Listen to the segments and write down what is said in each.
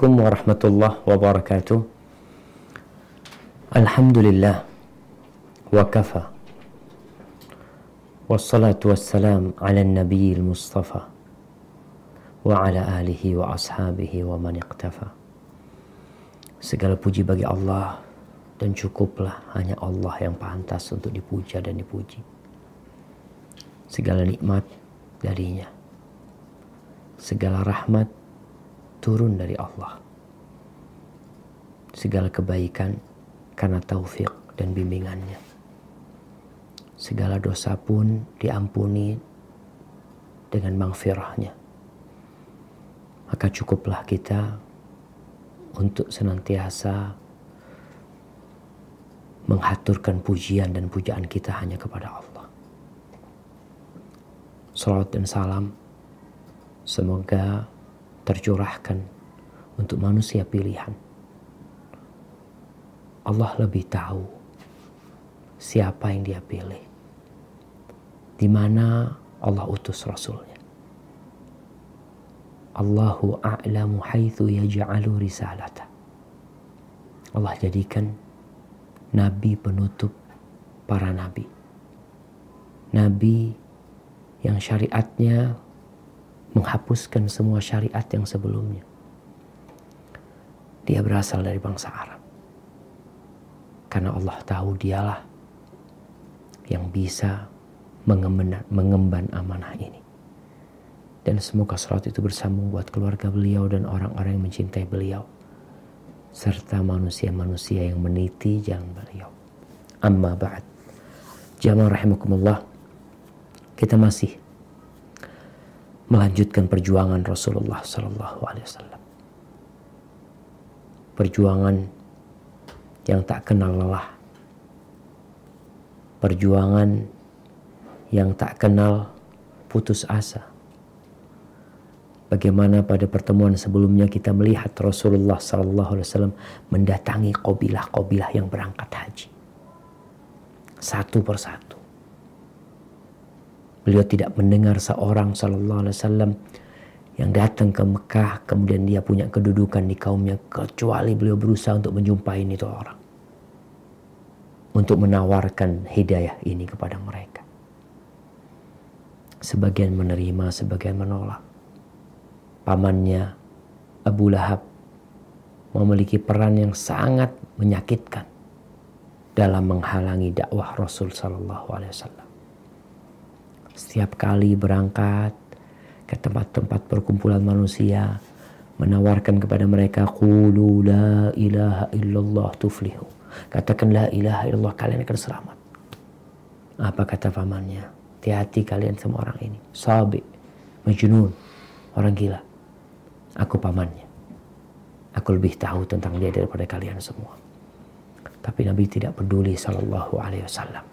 Assalamualaikum warahmatullahi wabarakatuh. Alhamdulillah wa kafa. Wassalatu wassalam ala nabi mustafa wa ala alihi wa ashabihi wa man iqtafa. Segala puji bagi Allah dan cukuplah hanya Allah yang pantas untuk dipuja dan dipuji. Segala nikmat darinya. Segala rahmat turun dari Allah. Segala kebaikan karena taufik dan bimbingannya. Segala dosa pun diampuni dengan mangfirahnya. Maka cukuplah kita untuk senantiasa menghaturkan pujian dan pujaan kita hanya kepada Allah. Salawat dan salam semoga tercurahkan untuk manusia pilihan. Allah lebih tahu siapa yang dia pilih. Di mana Allah utus Rasulnya. Allahu a'lamu haithu yaj'alu risalata. Allah jadikan nabi penutup para nabi. Nabi yang syariatnya menghapuskan semua syariat yang sebelumnya. Dia berasal dari bangsa Arab. Karena Allah tahu dialah yang bisa mengemban, amanah ini. Dan semoga salat itu bersambung buat keluarga beliau dan orang-orang yang mencintai beliau. Serta manusia-manusia yang meniti jalan beliau. Amma ba'd. Jamaah rahimakumullah. Kita masih melanjutkan perjuangan Rasulullah Sallallahu Alaihi Wasallam. Perjuangan yang tak kenal lelah. Perjuangan yang tak kenal putus asa. Bagaimana pada pertemuan sebelumnya kita melihat Rasulullah Sallallahu Alaihi Wasallam mendatangi kabilah-kabilah yang berangkat haji. Satu persatu Beliau tidak mendengar seorang sallallahu alaihi wasallam yang datang ke Mekah kemudian dia punya kedudukan di kaumnya kecuali beliau berusaha untuk menjumpai itu orang. Untuk menawarkan hidayah ini kepada mereka. Sebagian menerima, sebagian menolak. Pamannya Abu Lahab memiliki peran yang sangat menyakitkan dalam menghalangi dakwah Rasul sallallahu alaihi wasallam. Setiap kali berangkat ke tempat-tempat perkumpulan manusia, menawarkan kepada mereka qulu la ilaha illallah tuflihu. Katakan la ilaha illallah kalian akan selamat. Apa kata pamannya? Hati-hati kalian semua orang ini. Sabi, majnun, orang gila. Aku pamannya. Aku lebih tahu tentang dia daripada kalian semua. Tapi Nabi tidak peduli sallallahu alaihi wasallam.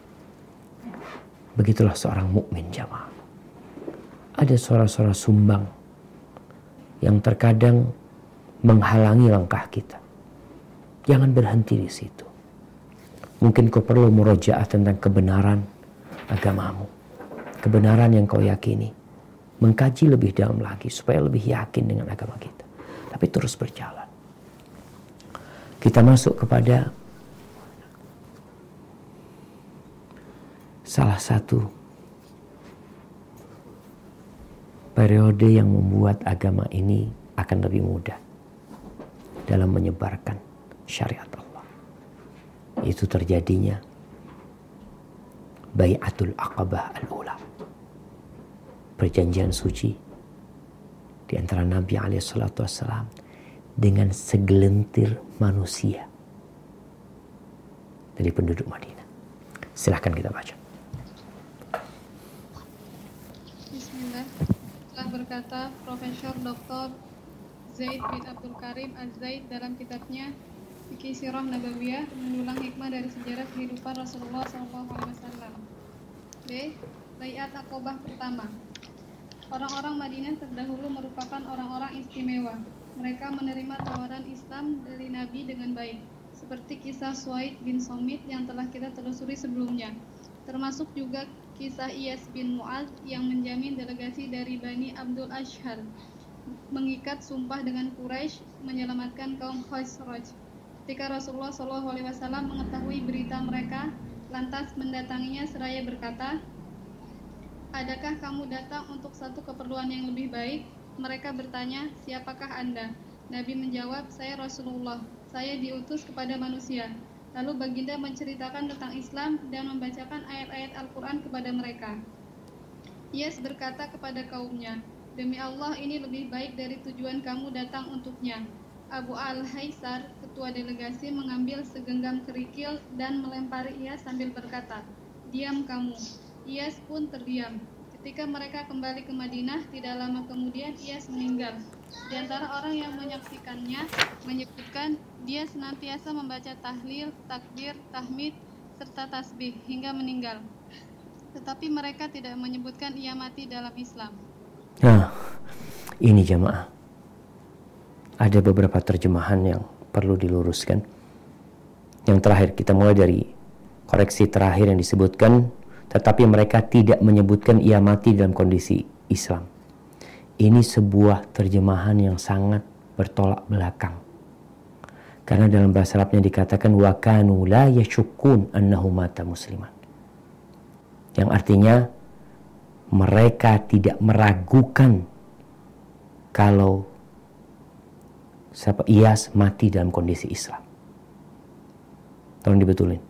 Begitulah seorang mukmin jamaah. Ada suara-suara sumbang yang terkadang menghalangi langkah kita. Jangan berhenti di situ. Mungkin kau perlu murojaah tentang kebenaran agamamu. Kebenaran yang kau yakini. Mengkaji lebih dalam lagi supaya lebih yakin dengan agama kita. Tapi terus berjalan. Kita masuk kepada salah satu periode yang membuat agama ini akan lebih mudah dalam menyebarkan syariat Allah. Itu terjadinya Bayatul Aqabah Al-Ula. Perjanjian suci di antara Nabi Alaihissalam dengan segelintir manusia dari penduduk Madinah. Silahkan kita baca. Berkata Profesor Dr. Zaid bin Abdul Karim Az-Zaid dalam kitabnya Fikih Sirah Nabawiyah mendulang hikmah dari sejarah kehidupan Rasulullah SAW. B. Bayat Akobah pertama. Orang-orang Madinah terdahulu merupakan orang-orang istimewa. Mereka menerima tawaran Islam dari Nabi dengan baik, seperti kisah Suaid bin Somit yang telah kita telusuri sebelumnya, termasuk juga kisah Iyas bin Mu'ad yang menjamin delegasi dari Bani Abdul Ashhar. mengikat sumpah dengan Quraisy menyelamatkan kaum Khazraj. Ketika Rasulullah Shallallahu Alaihi Wasallam mengetahui berita mereka, lantas mendatanginya seraya berkata, Adakah kamu datang untuk satu keperluan yang lebih baik? Mereka bertanya, siapakah anda? Nabi menjawab, saya Rasulullah, saya diutus kepada manusia. Lalu baginda menceritakan tentang Islam dan membacakan ayat-ayat Al-Quran kepada mereka. Yes berkata kepada kaumnya, Demi Allah ini lebih baik dari tujuan kamu datang untuknya. Abu Al-Haisar, ketua delegasi mengambil segenggam kerikil dan melempari ia sambil berkata, Diam kamu. Iyas pun terdiam. Ketika mereka kembali ke Madinah, tidak lama kemudian Iyas meninggal. Di antara orang yang menyaksikannya menyebutkan dia senantiasa membaca tahlil, takbir, tahmid, serta tasbih hingga meninggal. Tetapi mereka tidak menyebutkan ia mati dalam Islam. Nah, ini jamaah. Ada beberapa terjemahan yang perlu diluruskan. Yang terakhir, kita mulai dari koreksi terakhir yang disebutkan, tetapi mereka tidak menyebutkan ia mati dalam kondisi Islam. Ini sebuah terjemahan yang sangat bertolak belakang. Karena dalam bahasa Arabnya dikatakan wa kanu la yashukun annahu mata musliman. Yang artinya mereka tidak meragukan kalau Iyas mati dalam kondisi Islam. Tolong dibetulin.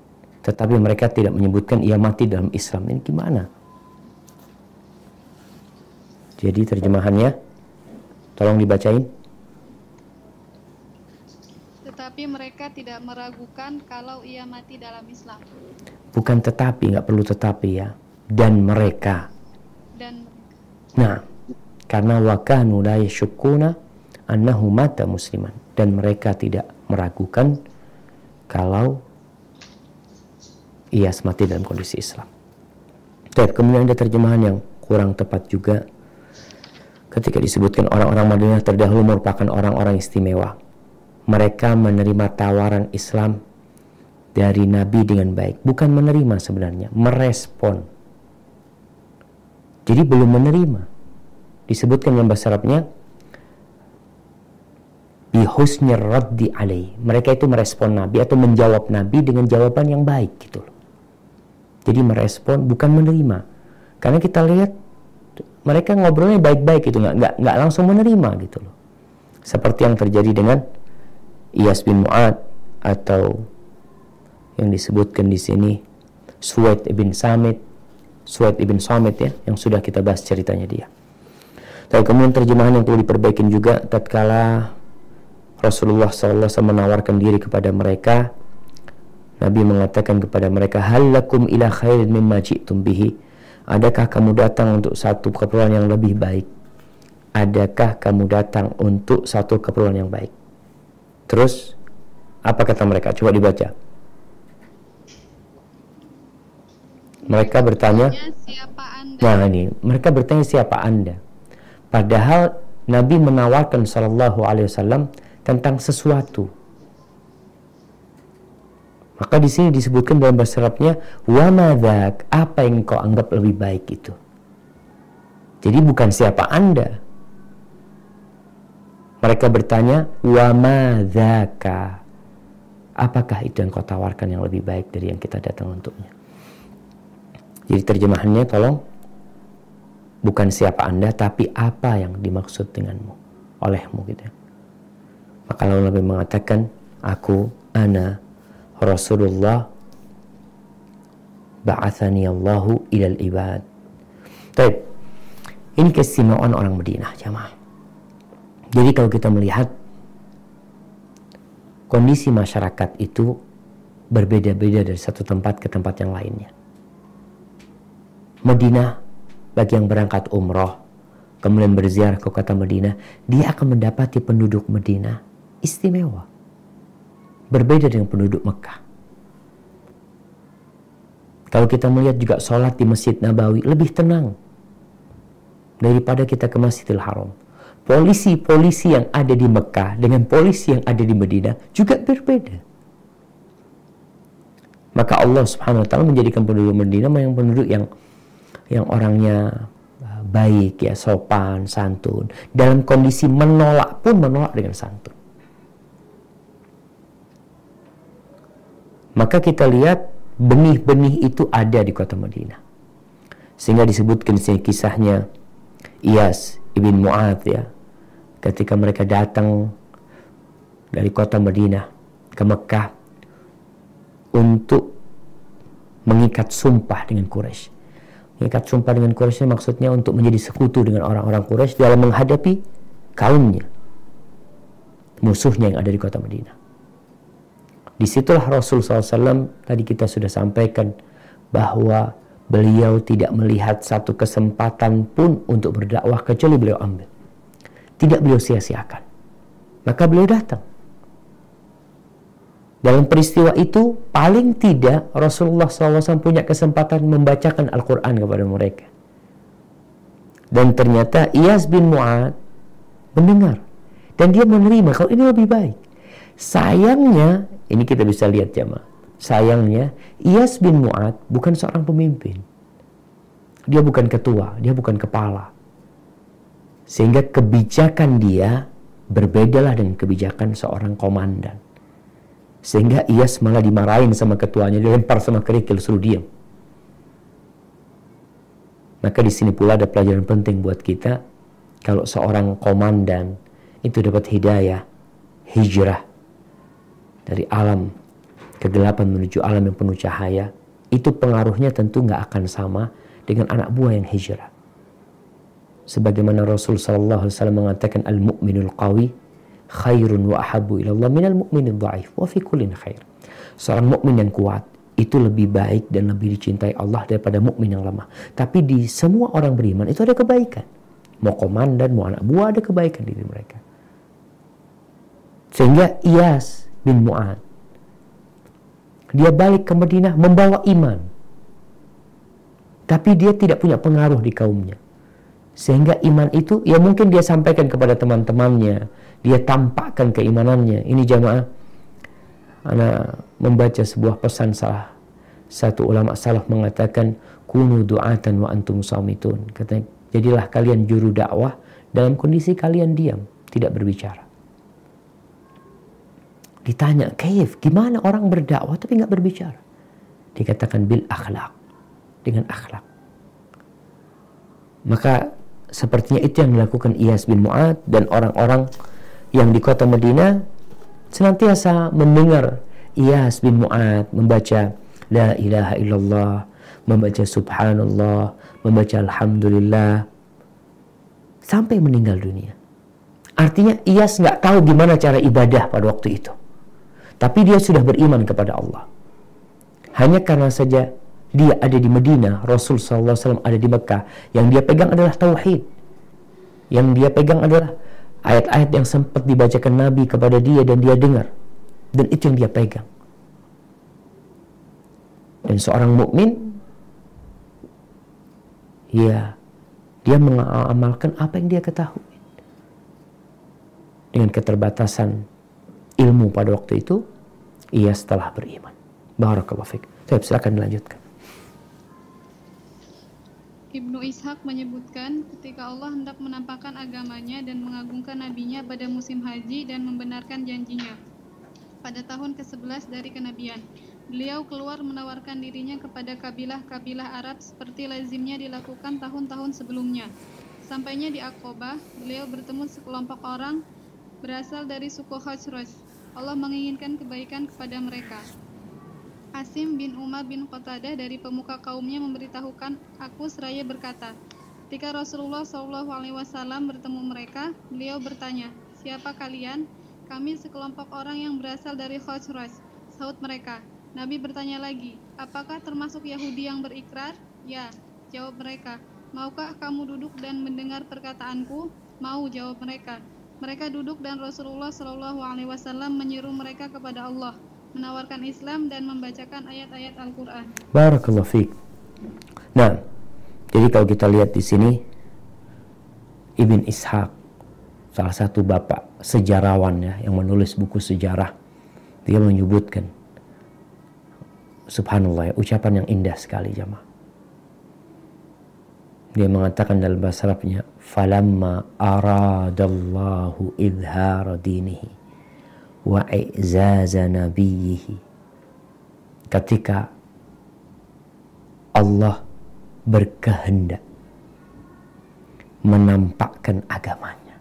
Tetapi mereka tidak menyebutkan ia mati dalam Islam. Ini gimana? Jadi terjemahannya tolong dibacain. Tetapi mereka tidak meragukan kalau ia mati dalam Islam. Bukan tetapi, nggak perlu tetapi ya. Dan mereka dan Nah, karena wakanu la yashukuna annahu mata musliman dan mereka tidak meragukan kalau ia mati dalam kondisi Islam. Tapi kemudian ada terjemahan yang kurang tepat juga ketika disebutkan orang-orang Madinah terdahulu merupakan orang-orang istimewa. Mereka menerima tawaran Islam dari Nabi dengan baik. Bukan menerima sebenarnya, merespon jadi belum menerima. Disebutkan dalam bahasa Arabnya bihusni raddi alaih. Mereka itu merespon Nabi atau menjawab Nabi dengan jawaban yang baik gitu loh. Jadi merespon bukan menerima. Karena kita lihat mereka ngobrolnya baik-baik gitu, nggak, nggak, nggak langsung menerima gitu loh. Seperti yang terjadi dengan Iyas bin Mu'ad atau yang disebutkan di sini Suwaid bin Samit Suhaid ibn Samit ya, yang sudah kita bahas ceritanya dia. Tapi kemudian terjemahan yang perlu diperbaiki juga tatkala Rasulullah SAW menawarkan diri kepada mereka Nabi mengatakan kepada mereka halakum ila khairin mimma ji'tum bihi adakah kamu datang untuk satu keperluan yang lebih baik adakah kamu datang untuk satu keperluan yang baik terus apa kata mereka coba dibaca Mereka bertanya, siapa anda? nah ini mereka bertanya siapa anda? Padahal Nabi menawarkan Shallallahu Alaihi Wasallam tentang sesuatu. Maka di sini disebutkan dalam bahasa Arabnya wa madak apa yang kau anggap lebih baik itu. Jadi bukan siapa anda. Mereka bertanya wa madaka apakah itu yang kau tawarkan yang lebih baik dari yang kita datang untuknya. Jadi terjemahannya tolong bukan siapa Anda tapi apa yang dimaksud denganmu, olehmu gitu ya. Maka lalu Nabi mengatakan, aku ana Rasulullah ba'athani Allahu ilal ibad. Baik. Ini keistimewaan orang Madinah, jamaah. Jadi kalau kita melihat kondisi masyarakat itu berbeda-beda dari satu tempat ke tempat yang lainnya. Madinah bagi yang berangkat umroh kemudian berziarah ke kota Madinah dia akan mendapati penduduk Madinah istimewa berbeda dengan penduduk Mekah kalau kita melihat juga sholat di Masjid Nabawi lebih tenang daripada kita ke Masjidil Haram polisi-polisi yang ada di Mekah dengan polisi yang ada di Madinah juga berbeda maka Allah subhanahu wa ta'ala menjadikan penduduk Madinah yang penduduk yang yang orangnya uh, baik ya, sopan, santun. Dalam kondisi menolak pun menolak dengan santun. Maka kita lihat benih-benih itu ada di kota Madinah. Sehingga disebutkan di sini kisahnya Iyas ibn Mu'ad ya. Ketika mereka datang dari kota Madinah ke Mekah untuk mengikat sumpah dengan Quraisy. Mengikat sumpah dengan Quraisy maksudnya untuk menjadi sekutu dengan orang-orang Quraisy dalam menghadapi kaumnya. Musuhnya yang ada di kota Madinah. Di situlah Rasul SAW tadi kita sudah sampaikan bahwa beliau tidak melihat satu kesempatan pun untuk berdakwah kecuali beliau ambil. Tidak beliau sia-siakan. Maka beliau datang. Dalam peristiwa itu paling tidak Rasulullah SAW punya kesempatan membacakan Al-Quran kepada mereka. Dan ternyata Iyas bin Mu'ad mendengar. Dan dia menerima kalau ini lebih baik. Sayangnya ini kita bisa lihat jamaah. Sayangnya, Iyas bin Mu'ad bukan seorang pemimpin. Dia bukan ketua, dia bukan kepala. Sehingga kebijakan dia berbedalah dengan kebijakan seorang komandan. Sehingga Iyas malah dimarahin sama ketuanya, dilempar sama kerikil, suruh diam. Maka di sini pula ada pelajaran penting buat kita. Kalau seorang komandan itu dapat hidayah, hijrah, dari alam kegelapan menuju alam yang penuh cahaya, itu pengaruhnya tentu nggak akan sama dengan anak buah yang hijrah. Sebagaimana Rasul Sallallahu Alaihi Wasallam mengatakan al-mu'minul qawi khairun wa ahabu ilallah minal mu'minil dhaif wa fi kullin khair. Seorang mukmin yang kuat itu lebih baik dan lebih dicintai Allah daripada mukmin yang lemah. Tapi di semua orang beriman itu ada kebaikan. Mau komandan, mau anak buah ada kebaikan di diri mereka. Sehingga Iyas bin Mu'ad. Dia balik ke Madinah membawa iman. Tapi dia tidak punya pengaruh di kaumnya. Sehingga iman itu, ya mungkin dia sampaikan kepada teman-temannya. Dia tampakkan keimanannya. Ini jamaah. Anak membaca sebuah pesan salah. Satu ulama salaf mengatakan, Kunu du'atan wa antum samitun. Katanya, jadilah kalian juru dakwah dalam kondisi kalian diam, tidak berbicara. Ditanya, kaif, gimana orang berdakwah tapi nggak berbicara? Dikatakan bil akhlak, dengan akhlak. Maka sepertinya itu yang dilakukan Iyas bin Mu'ad dan orang-orang yang di kota Madinah senantiasa mendengar Iyas bin Mu'ad membaca La ilaha illallah, membaca subhanallah, membaca alhamdulillah sampai meninggal dunia. Artinya Iyas nggak tahu gimana cara ibadah pada waktu itu. Tapi dia sudah beriman kepada Allah. Hanya karena saja dia ada di Medina, Rasul SAW ada di Mekah. Yang dia pegang adalah tauhid. Yang dia pegang adalah ayat-ayat yang sempat dibacakan Nabi kepada dia dan dia dengar. Dan itu yang dia pegang. Dan seorang mukmin, ya, dia mengamalkan apa yang dia ketahui. Dengan keterbatasan ilmu pada waktu itu, ia setelah beriman. Barakallahu fiqh. Saya silakan dilanjutkan. Ibnu Ishaq menyebutkan ketika Allah hendak menampakkan agamanya dan mengagungkan nabinya pada musim haji dan membenarkan janjinya. Pada tahun ke-11 dari kenabian, beliau keluar menawarkan dirinya kepada kabilah-kabilah Arab seperti lazimnya dilakukan tahun-tahun sebelumnya. Sampainya di Aqobah, beliau bertemu sekelompok orang berasal dari suku Khazraj Allah menginginkan kebaikan kepada mereka. Asim bin Umar bin Qatadah dari pemuka kaumnya memberitahukan aku seraya berkata, ketika Rasulullah Wasallam bertemu mereka, beliau bertanya, siapa kalian? Kami sekelompok orang yang berasal dari Khosroj. Saud mereka. Nabi bertanya lagi, apakah termasuk Yahudi yang berikrar? Ya, jawab mereka. Maukah kamu duduk dan mendengar perkataanku? Mau, jawab mereka. Mereka duduk dan Rasulullah Shallallahu Alaihi Wasallam menyeru mereka kepada Allah, menawarkan Islam dan membacakan ayat-ayat Al-Quran. Barakallah fiqh. Nah, jadi kalau kita lihat di sini, Ibn Ishaq, salah satu bapak sejarawan ya, yang menulis buku sejarah, dia menyebutkan, Subhanallah, ya, ucapan yang indah sekali jamaah. Dia mengatakan dalam bahasa Arabnya, "Falamma aradallahu idhara dinihi wa i'zaza nabiyhi." Ketika Allah berkehendak menampakkan agamanya,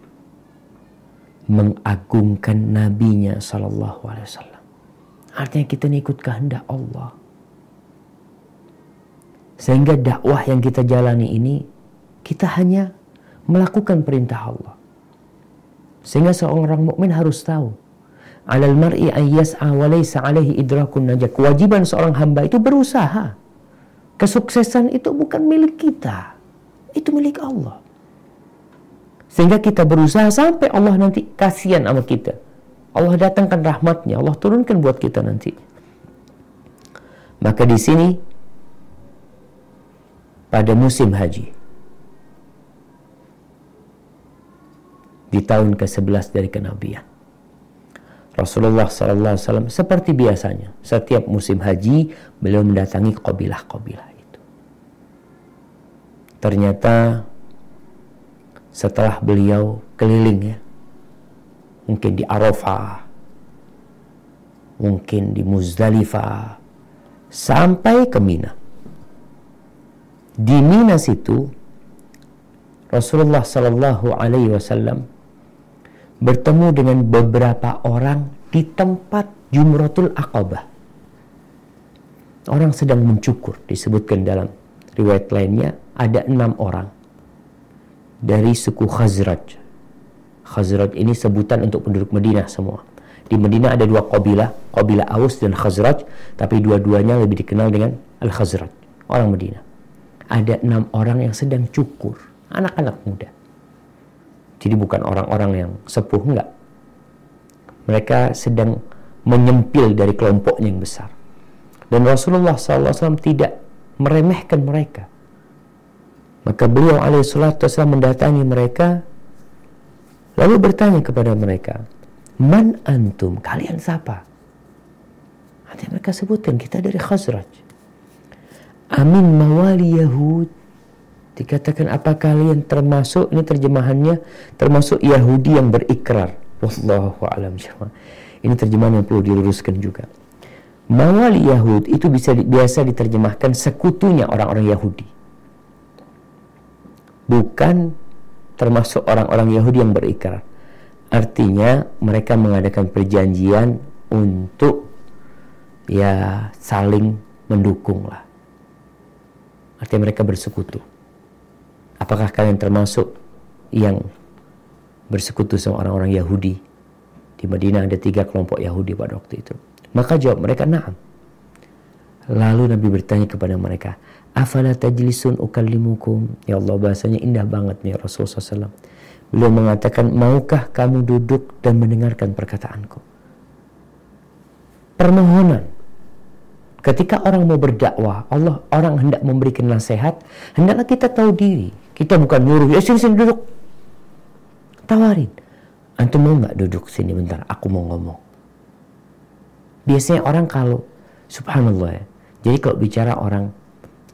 mengagungkan nabinya sallallahu alaihi wasallam. Artinya kita ikut kehendak Allah. Sehingga dakwah yang kita jalani ini kita hanya melakukan perintah Allah. Sehingga seorang mukmin harus tahu alal mar'i an yas'a wa laysa alaihi idrakun najah. Kewajiban seorang hamba itu berusaha. Kesuksesan itu bukan milik kita. Itu milik Allah. Sehingga kita berusaha sampai Allah nanti kasihan sama kita. Allah datangkan rahmatnya, Allah turunkan buat kita nanti. Maka di sini pada musim haji. Di tahun ke-11 dari kenabian. Rasulullah SAW seperti biasanya setiap musim haji beliau mendatangi kabilah-kabilah itu. Ternyata setelah beliau keliling ya, mungkin di Arafah, mungkin di Muzdalifah, sampai ke Mina di Minas itu Rasulullah Shallallahu Alaihi Wasallam bertemu dengan beberapa orang di tempat Jumratul Aqabah. Orang sedang mencukur, disebutkan dalam riwayat lainnya ada enam orang dari suku Khazraj. Khazraj ini sebutan untuk penduduk Madinah semua. Di Madinah ada dua kabilah, kabilah Aus dan Khazraj, tapi dua-duanya lebih dikenal dengan Al-Khazraj, orang Madinah ada enam orang yang sedang cukur, anak-anak muda. Jadi bukan orang-orang yang sepuh, enggak. Mereka sedang menyempil dari kelompoknya yang besar. Dan Rasulullah SAW tidak meremehkan mereka. Maka beliau alaihissalam mendatangi mereka, lalu bertanya kepada mereka, Man antum? Kalian siapa? Nanti mereka sebutkan, kita dari Khazraj. Amin mawali Yahud. Dikatakan apa kalian termasuk ini terjemahannya termasuk Yahudi yang berikrar. Wallahu a'lam Ini terjemahan yang perlu diluruskan juga. Mawali Yahud itu bisa biasa diterjemahkan sekutunya orang-orang Yahudi. Bukan termasuk orang-orang Yahudi yang berikrar. Artinya mereka mengadakan perjanjian untuk ya saling mendukung lah. Artinya mereka bersekutu. Apakah kalian termasuk yang bersekutu sama orang-orang Yahudi? Di Madinah ada tiga kelompok Yahudi pada waktu itu. Maka jawab mereka, na'am. Lalu Nabi bertanya kepada mereka, Afala tajlisun ukallimukum? Ya Allah, bahasanya indah banget nih Rasulullah SAW. Beliau mengatakan, maukah kamu duduk dan mendengarkan perkataanku? Permohonan Ketika orang mau berdakwah, Allah orang hendak memberikan nasihat, hendaklah kita tahu diri. Kita bukan nyuruh, ya sini sini duduk. Tawarin. Antum mau nggak duduk sini bentar? Aku mau ngomong. Biasanya orang kalau, subhanallah ya. Jadi kalau bicara orang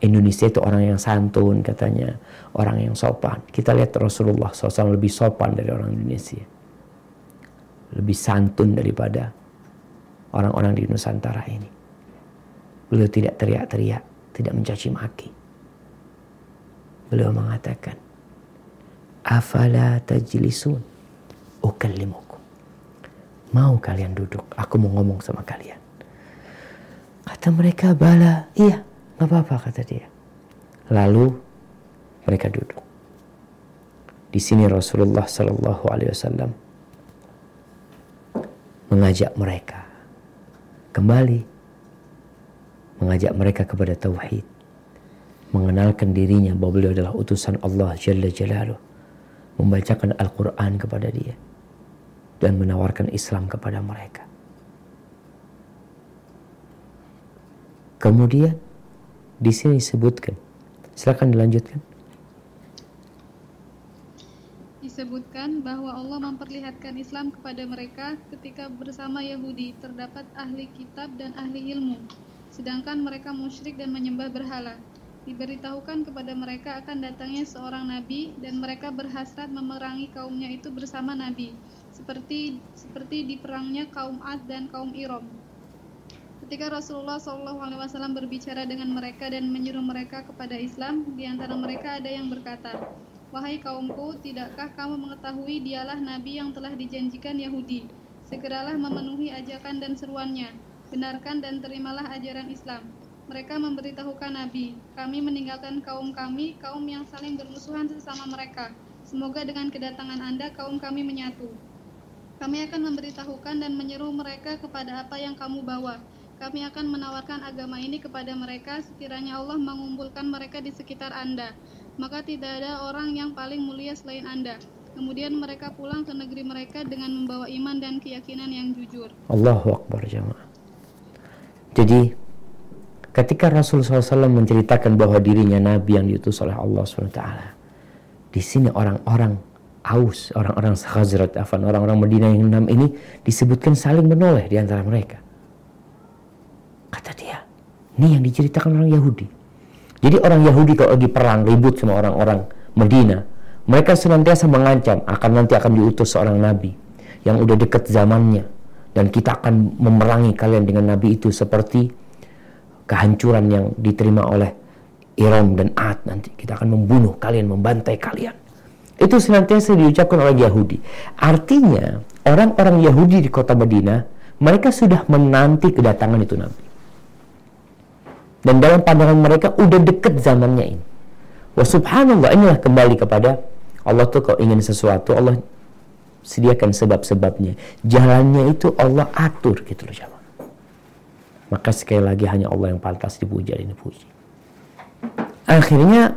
Indonesia itu orang yang santun katanya, orang yang sopan. Kita lihat Rasulullah SAW lebih sopan dari orang Indonesia. Lebih santun daripada orang-orang di Nusantara ini. Beliau tidak teriak-teriak, tidak mencaci maki. Beliau mengatakan, Afala tajlisun ukallimukum. Mau kalian duduk, aku mau ngomong sama kalian. Kata mereka, bala, iya, nggak apa-apa kata dia. Lalu mereka duduk. Di sini Rasulullah Sallallahu Alaihi Wasallam mengajak mereka kembali mengajak mereka kepada tauhid, mengenalkan dirinya bahwa beliau adalah utusan Allah Jalla Jalaluh, membacakan Al-Quran kepada dia, dan menawarkan Islam kepada mereka. Kemudian di sini disebutkan, silakan dilanjutkan. Disebutkan bahwa Allah memperlihatkan Islam kepada mereka ketika bersama Yahudi terdapat ahli kitab dan ahli ilmu sedangkan mereka musyrik dan menyembah berhala. Diberitahukan kepada mereka akan datangnya seorang nabi dan mereka berhasrat memerangi kaumnya itu bersama nabi, seperti seperti di perangnya kaum Ad dan kaum Irom. Ketika Rasulullah SAW berbicara dengan mereka dan menyuruh mereka kepada Islam, di antara mereka ada yang berkata, Wahai kaumku, tidakkah kamu mengetahui dialah Nabi yang telah dijanjikan Yahudi? Segeralah memenuhi ajakan dan seruannya. Benarkan dan terimalah ajaran Islam. Mereka memberitahukan Nabi, kami meninggalkan kaum kami, kaum yang saling bermusuhan sesama mereka. Semoga dengan kedatangan Anda kaum kami menyatu. Kami akan memberitahukan dan menyeru mereka kepada apa yang kamu bawa. Kami akan menawarkan agama ini kepada mereka sekiranya Allah mengumpulkan mereka di sekitar Anda. Maka tidak ada orang yang paling mulia selain Anda. Kemudian mereka pulang ke negeri mereka dengan membawa iman dan keyakinan yang jujur. Allahu Akbar jamaah. Jadi Ketika Rasul SAW menceritakan bahwa dirinya Nabi yang diutus oleh Allah SWT, di sini orang-orang Aus, orang-orang Khazrat, Afan, orang-orang Medina yang enam ini disebutkan saling menoleh di antara mereka. Kata dia, ini yang diceritakan orang Yahudi. Jadi orang Yahudi kalau lagi perang ribut sama orang-orang Medina, mereka senantiasa mengancam akan nanti akan diutus seorang nabi yang udah dekat zamannya dan kita akan memerangi kalian dengan nabi itu seperti kehancuran yang diterima oleh Iram dan Ad nanti kita akan membunuh kalian, membantai kalian. Itu senantiasa diucapkan oleh Yahudi. Artinya orang-orang Yahudi di kota Madinah mereka sudah menanti kedatangan itu Nabi. Dan dalam pandangan mereka udah deket zamannya ini. Wah subhanallah inilah kembali kepada Allah tuh kalau ingin sesuatu Allah sediakan sebab-sebabnya. Jalannya itu Allah atur gitu loh jamaah. Maka sekali lagi hanya Allah yang pantas dipuji dan dipuji. Akhirnya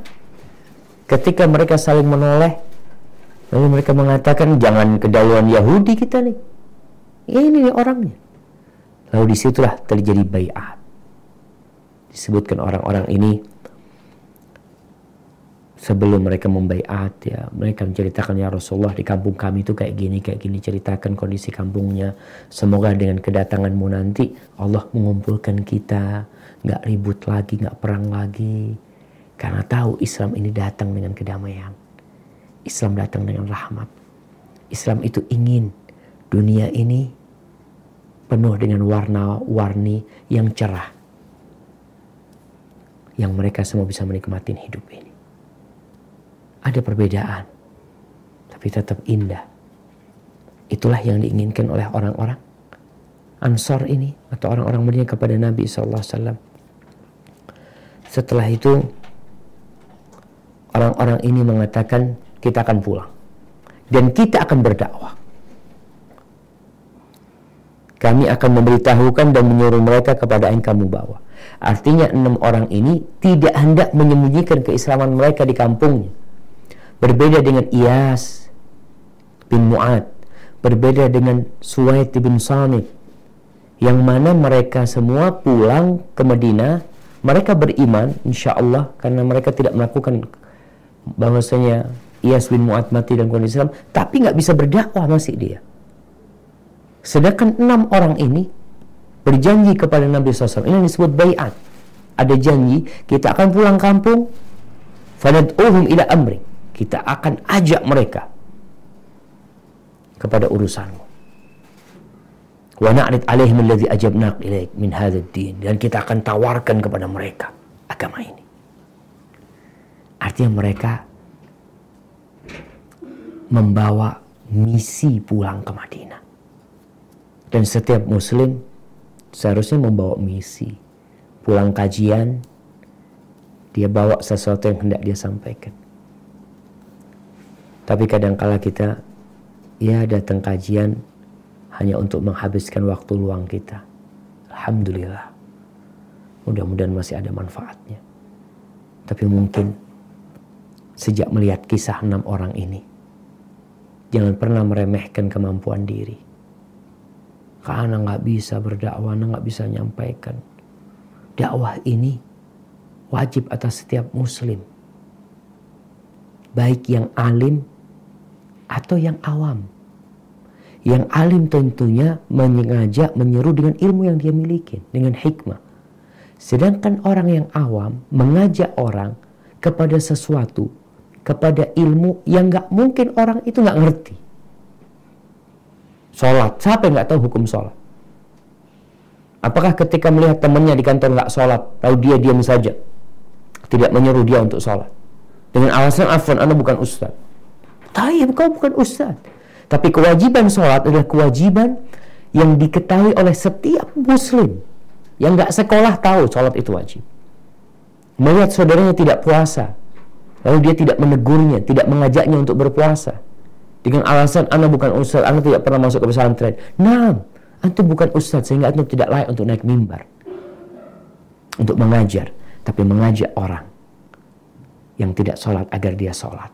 ketika mereka saling menoleh, lalu mereka mengatakan jangan kedahuluan Yahudi kita nih. Ya ini nih orangnya. Lalu di situlah terjadi bayat. Disebutkan orang-orang ini sebelum mereka membaiat ya. Mereka menceritakan ya Rasulullah di kampung kami itu kayak gini kayak gini ceritakan kondisi kampungnya. Semoga dengan kedatanganmu nanti Allah mengumpulkan kita. Nggak ribut lagi nggak perang lagi. Karena tahu Islam ini datang dengan kedamaian. Islam datang dengan rahmat. Islam itu ingin dunia ini penuh dengan warna-warni yang cerah yang mereka semua bisa menikmati hidup ini ada perbedaan, tapi tetap indah. Itulah yang diinginkan oleh orang-orang Ansor ini atau orang-orang Madinah kepada Nabi SAW. Setelah itu orang-orang ini mengatakan kita akan pulang dan kita akan berdakwah. Kami akan memberitahukan dan menyuruh mereka kepada yang kamu bawa. Artinya enam orang ini tidak hendak menyembunyikan keislaman mereka di kampungnya Berbeda dengan Iyas bin Mu'ad. Berbeda dengan Suwaid bin Samit. Yang mana mereka semua pulang ke Madinah. Mereka beriman insya Allah karena mereka tidak melakukan bahwasanya Iyas bin Mu'ad mati dan kondisi Islam. Tapi nggak bisa berdakwah masih dia. Sedangkan enam orang ini berjanji kepada Nabi SAW. Ini disebut bayat. Ada janji, kita akan pulang kampung. Fadad'uhum ila amri kita akan ajak mereka kepada urusanmu. Wa na'rid alaihim alladhi ajabnaq ilaik min hadzal din dan kita akan tawarkan kepada mereka agama ini. Artinya mereka membawa misi pulang ke Madinah. Dan setiap muslim seharusnya membawa misi. Pulang kajian, dia bawa sesuatu yang hendak dia sampaikan. Tapi kadangkala kita ya datang kajian hanya untuk menghabiskan waktu luang kita. Alhamdulillah. Mudah-mudahan masih ada manfaatnya. Tapi mungkin sejak melihat kisah enam orang ini, jangan pernah meremehkan kemampuan diri. Karena nggak bisa berdakwah, nggak bisa nyampaikan. Dakwah ini wajib atas setiap muslim. Baik yang alim atau yang awam. Yang alim tentunya mengajak, menyeru dengan ilmu yang dia miliki, dengan hikmah. Sedangkan orang yang awam mengajak orang kepada sesuatu, kepada ilmu yang nggak mungkin orang itu nggak ngerti. Sholat, siapa yang nggak tahu hukum sholat? Apakah ketika melihat temannya di kantor nggak sholat, lalu dia diam saja, tidak menyeru dia untuk sholat? Dengan alasan afwan, anda bukan ustaz. Tapi kau bukan ustaz. Tapi kewajiban sholat adalah kewajiban yang diketahui oleh setiap muslim. Yang nggak sekolah tahu sholat itu wajib. Melihat saudaranya tidak puasa, lalu dia tidak menegurnya, tidak mengajaknya untuk berpuasa dengan alasan anda bukan ustaz, anda tidak pernah masuk ke pesantren. Nah, antum bukan ustaz sehingga antum tidak layak untuk naik mimbar. Untuk mengajar, tapi mengajak orang yang tidak sholat agar dia sholat.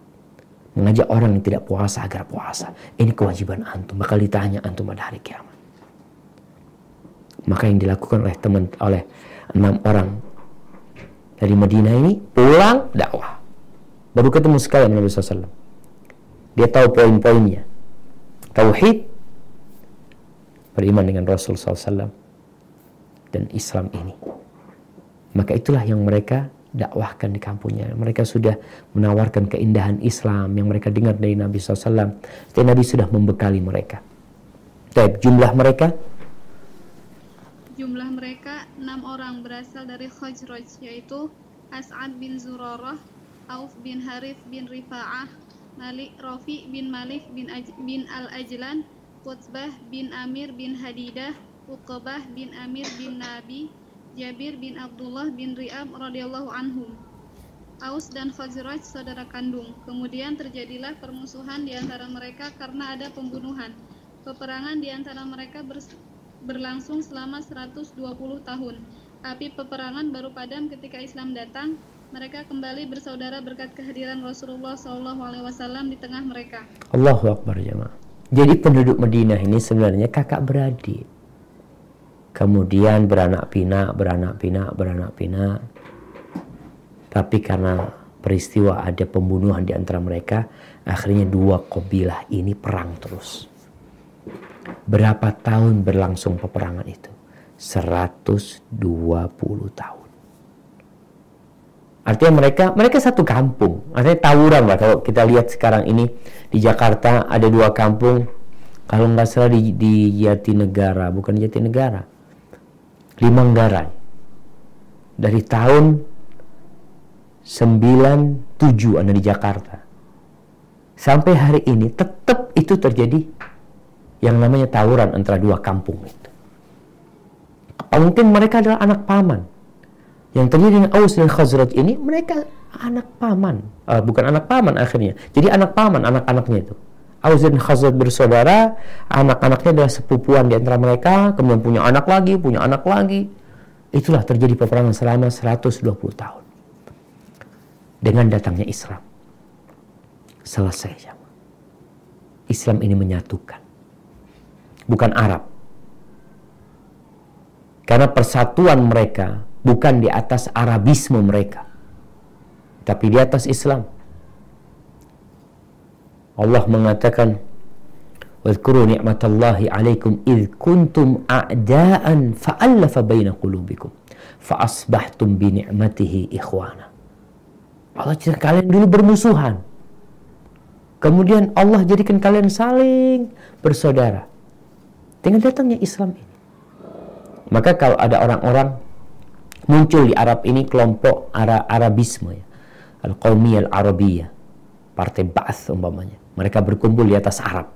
Mengajak orang yang tidak puasa agar puasa. Ini kewajiban antum. Bakal ditanya antum pada hari kiamat. Maka yang dilakukan oleh teman oleh enam orang dari Madinah ini pulang dakwah. Baru ketemu sekali Nabi SAW. Dia tahu poin-poinnya. Tauhid, beriman dengan Rasul SAW, dan Islam ini. Maka itulah yang mereka dakwahkan di kampungnya. Mereka sudah menawarkan keindahan Islam yang mereka dengar dari Nabi SAW. Dan Nabi sudah membekali mereka. Baik, jumlah mereka? Jumlah mereka enam orang berasal dari Khajraj, yaitu As'ad bin Zurarah, Auf bin Harith bin Rifa'ah, Malik Rafi bin Malik bin, Aj bin Al-Ajlan, Qutbah bin Amir bin Hadidah, Uqbah bin Amir bin Nabi, Jabir bin Abdullah bin Ri'ab radhiyallahu anhum. Aus dan Khazraj saudara kandung. Kemudian terjadilah permusuhan di antara mereka karena ada pembunuhan. Peperangan di antara mereka ber berlangsung selama 120 tahun. Api peperangan baru padam ketika Islam datang mereka kembali bersaudara berkat kehadiran Rasulullah SAW di tengah mereka. Allahu Akbar jemaah. Jadi penduduk Madinah ini sebenarnya kakak beradik. Kemudian beranak pinak, beranak pinak, beranak pinak. Tapi karena peristiwa ada pembunuhan di antara mereka, akhirnya dua kabilah ini perang terus. Berapa tahun berlangsung peperangan itu? 120 tahun. Artinya mereka mereka satu kampung. Artinya tawuran lah kalau kita lihat sekarang ini di Jakarta ada dua kampung. Kalau nggak salah di, di Jatinegara, bukan Jatinegara. Limanggarai. Dari tahun 97 ada di Jakarta. Sampai hari ini tetap itu terjadi yang namanya tawuran antara dua kampung itu. Mungkin mereka adalah anak paman yang terjadi dengan Aus dan Khazraj ini mereka anak paman, uh, bukan anak paman akhirnya. Jadi anak paman anak-anaknya itu. Aus dan Khazraj bersaudara, anak-anaknya adalah sepupuan di antara mereka, kemudian punya anak lagi, punya anak lagi. Itulah terjadi peperangan selama 120 tahun. Dengan datangnya Islam. Selesai. Islam ini menyatukan. Bukan Arab. Karena persatuan mereka bukan di atas Arabisme mereka, tapi di atas Islam. Allah mengatakan, "Wadhkuru ni'matallahi 'alaikum id kuntum a'da'an fa'alafa baina qulubikum fa asbahtum bi ni'matihi ikhwana." Allah cerita kalian dulu bermusuhan. Kemudian Allah jadikan kalian saling bersaudara. Dengan datangnya Islam ini. Maka kalau ada orang-orang muncul di Arab ini kelompok Ara Arabisme ya. Al-Qawmiyah Al-Arabiyah partai Ba'ath umpamanya mereka berkumpul di atas Arab.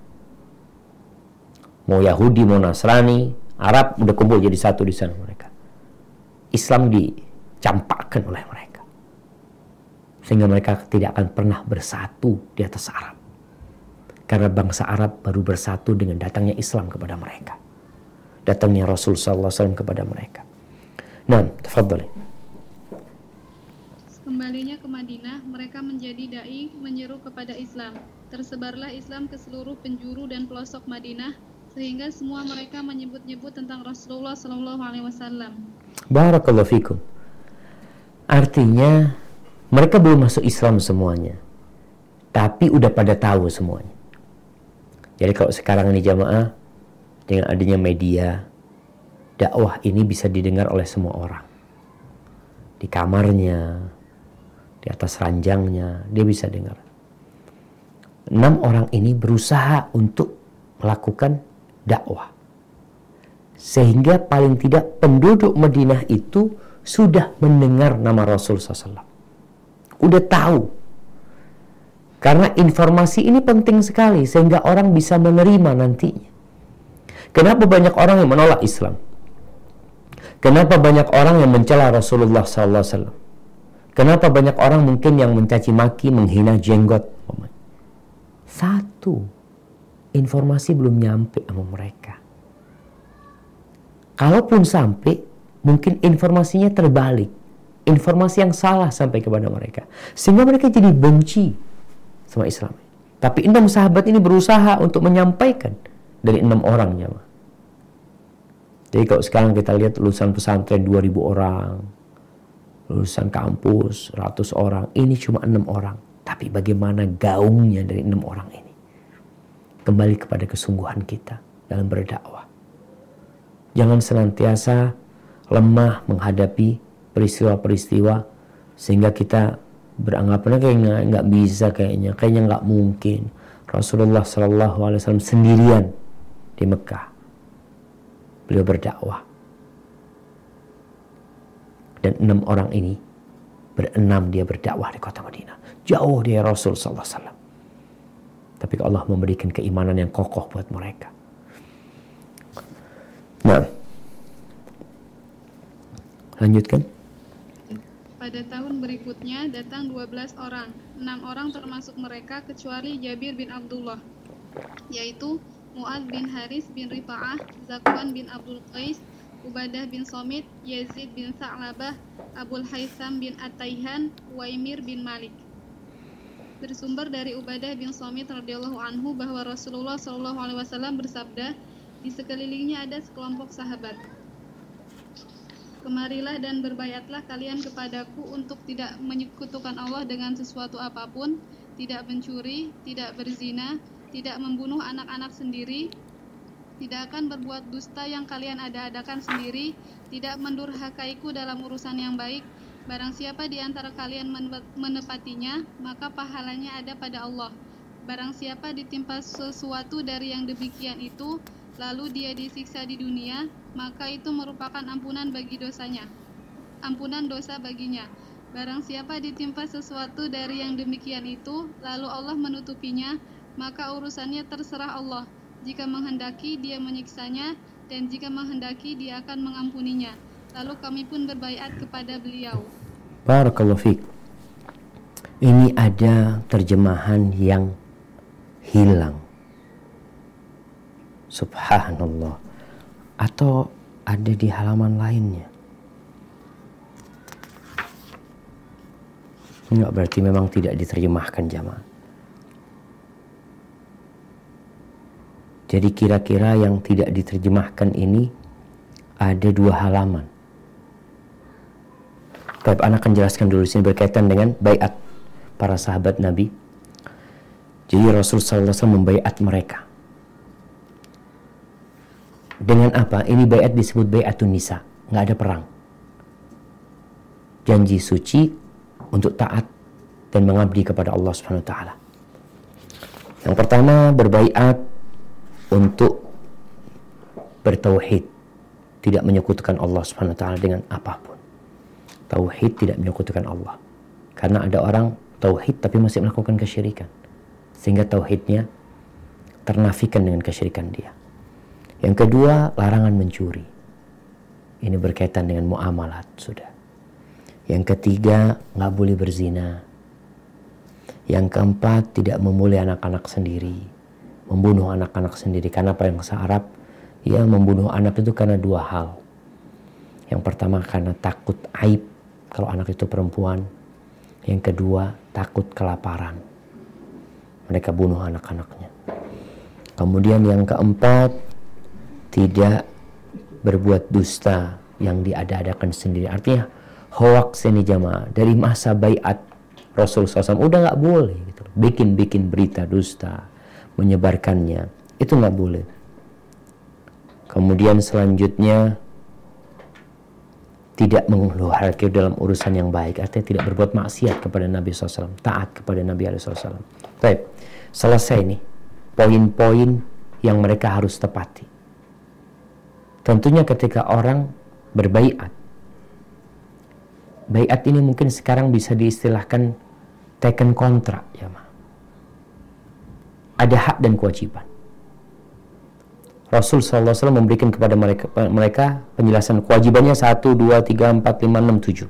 Mau Yahudi mau Nasrani Arab udah kumpul jadi satu di sana mereka. Islam dicampakkan oleh mereka. Sehingga mereka tidak akan pernah bersatu di atas Arab. Karena bangsa Arab baru bersatu dengan datangnya Islam kepada mereka. Datangnya Rasul SAW kepada mereka. Nah, tafadhali. Kembalinya ke Madinah, mereka menjadi dai menyeru kepada Islam. Tersebarlah Islam ke seluruh penjuru dan pelosok Madinah, sehingga semua mereka menyebut-nyebut tentang Rasulullah Shallallahu Alaihi Wasallam. Barakallahu fikum. Artinya mereka belum masuk Islam semuanya, tapi udah pada tahu semuanya. Jadi kalau sekarang ini jamaah dengan adanya media, dakwah ini bisa didengar oleh semua orang. di kamarnya, di atas ranjangnya, dia bisa dengar. Enam orang ini berusaha untuk melakukan dakwah. Sehingga paling tidak penduduk Madinah itu sudah mendengar nama Rasul SAW. Udah tahu. Karena informasi ini penting sekali sehingga orang bisa menerima nantinya. Kenapa banyak orang yang menolak Islam? Kenapa banyak orang yang mencela Rasulullah SAW? Kenapa banyak orang mungkin yang mencaci maki, menghina jenggot? Satu, informasi belum nyampe sama mereka. Kalaupun sampai, mungkin informasinya terbalik. Informasi yang salah sampai kepada mereka. Sehingga mereka jadi benci sama Islam. Tapi enam sahabat ini berusaha untuk menyampaikan dari enam orangnya. Jadi kalau sekarang kita lihat lulusan pesantren 2000 orang, lulusan kampus 100 orang, ini cuma enam orang. Tapi bagaimana gaungnya dari enam orang ini? Kembali kepada kesungguhan kita dalam berdakwah. Jangan senantiasa lemah menghadapi peristiwa-peristiwa sehingga kita beranggapan kayak nggak nggak bisa kayaknya kayaknya nggak mungkin Rasulullah Shallallahu Alaihi Wasallam sendirian di Mekah beliau berdakwah dan enam orang ini berenam dia berdakwah di kota Madinah. Jauh dari Rasul Sallallahu Alaihi tapi Allah memberikan keimanan yang kokoh buat mereka. Nah. Lanjutkan. Pada tahun berikutnya datang 12 orang, enam orang termasuk mereka kecuali Jabir bin Abdullah, yaitu Mu'ad bin Haris bin Rifa'ah, Zakwan bin Abdul Qais, Ubadah bin Somit, Yazid bin Sa'labah, Abul Haitham bin Ataihan, Waimir bin Malik. Bersumber dari Ubadah bin Somit radhiyallahu anhu bahwa Rasulullah shallallahu alaihi wasallam bersabda, di sekelilingnya ada sekelompok sahabat. Kemarilah dan berbayatlah kalian kepadaku untuk tidak menyekutukan Allah dengan sesuatu apa pun, tidak mencuri, tidak berzina, tidak membunuh anak-anak sendiri, tidak akan berbuat dusta yang kalian ada-adakan sendiri, tidak mendurhakaiku dalam urusan yang baik. Barang siapa di antara kalian menepatinya, maka pahalanya ada pada Allah. Barang siapa ditimpa sesuatu dari yang demikian itu, lalu dia disiksa di dunia, maka itu merupakan ampunan bagi dosanya. Ampunan dosa baginya. Barang siapa ditimpa sesuatu dari yang demikian itu, lalu Allah menutupinya, maka urusannya terserah Allah. Jika menghendaki, dia menyiksanya, dan jika menghendaki, dia akan mengampuninya. Lalu kami pun berbaiat kepada beliau. Barakallahu fiqh. Ini ada terjemahan yang hilang Subhanallah. Atau ada di halaman lainnya. Enggak berarti memang tidak diterjemahkan jamaah. Jadi kira-kira yang tidak diterjemahkan ini ada dua halaman. Baik, anak akan jelaskan dulu sini berkaitan dengan bayat para sahabat Nabi. Jadi Rasulullah SAW membaiat mereka. Dengan apa? Ini bayat disebut bayatun nisa. Nggak ada perang. Janji suci untuk taat dan mengabdi kepada Allah Subhanahu wa taala. Yang pertama berbaiat untuk bertauhid, tidak menyekutukan Allah Subhanahu taala dengan apa pun. Tauhid tidak menyekutukan Allah. Karena ada orang tauhid tapi masih melakukan kesyirikan. Sehingga tauhidnya ternafikan dengan kesyirikan dia. Yang kedua, larangan mencuri. Ini berkaitan dengan muamalat sudah. Yang ketiga, nggak boleh berzina. Yang keempat, tidak memulai anak-anak sendiri. Membunuh anak-anak sendiri. Karena apa yang Arab, ya membunuh anak itu karena dua hal. Yang pertama karena takut aib kalau anak itu perempuan. Yang kedua, takut kelaparan. Mereka bunuh anak-anaknya. Kemudian yang keempat, tidak berbuat dusta yang diada-adakan sendiri. Artinya hoax ini jamaah dari masa bayat Rasul SAW udah nggak boleh gitu. Bikin-bikin berita dusta, menyebarkannya itu nggak boleh. Kemudian selanjutnya tidak menghadir dalam urusan yang baik, artinya tidak berbuat maksiat kepada Nabi SAW, taat kepada Nabi SAW. Baik, selesai nih poin-poin yang mereka harus tepati. Tentunya ketika orang berbaiat, baiat ini mungkin sekarang bisa diistilahkan taken kontrak, ya ma. Ada hak dan kewajiban. Rasul SAW memberikan kepada mereka, penjelasan kewajibannya 1, 2, 3, 4, 5, 6, 7.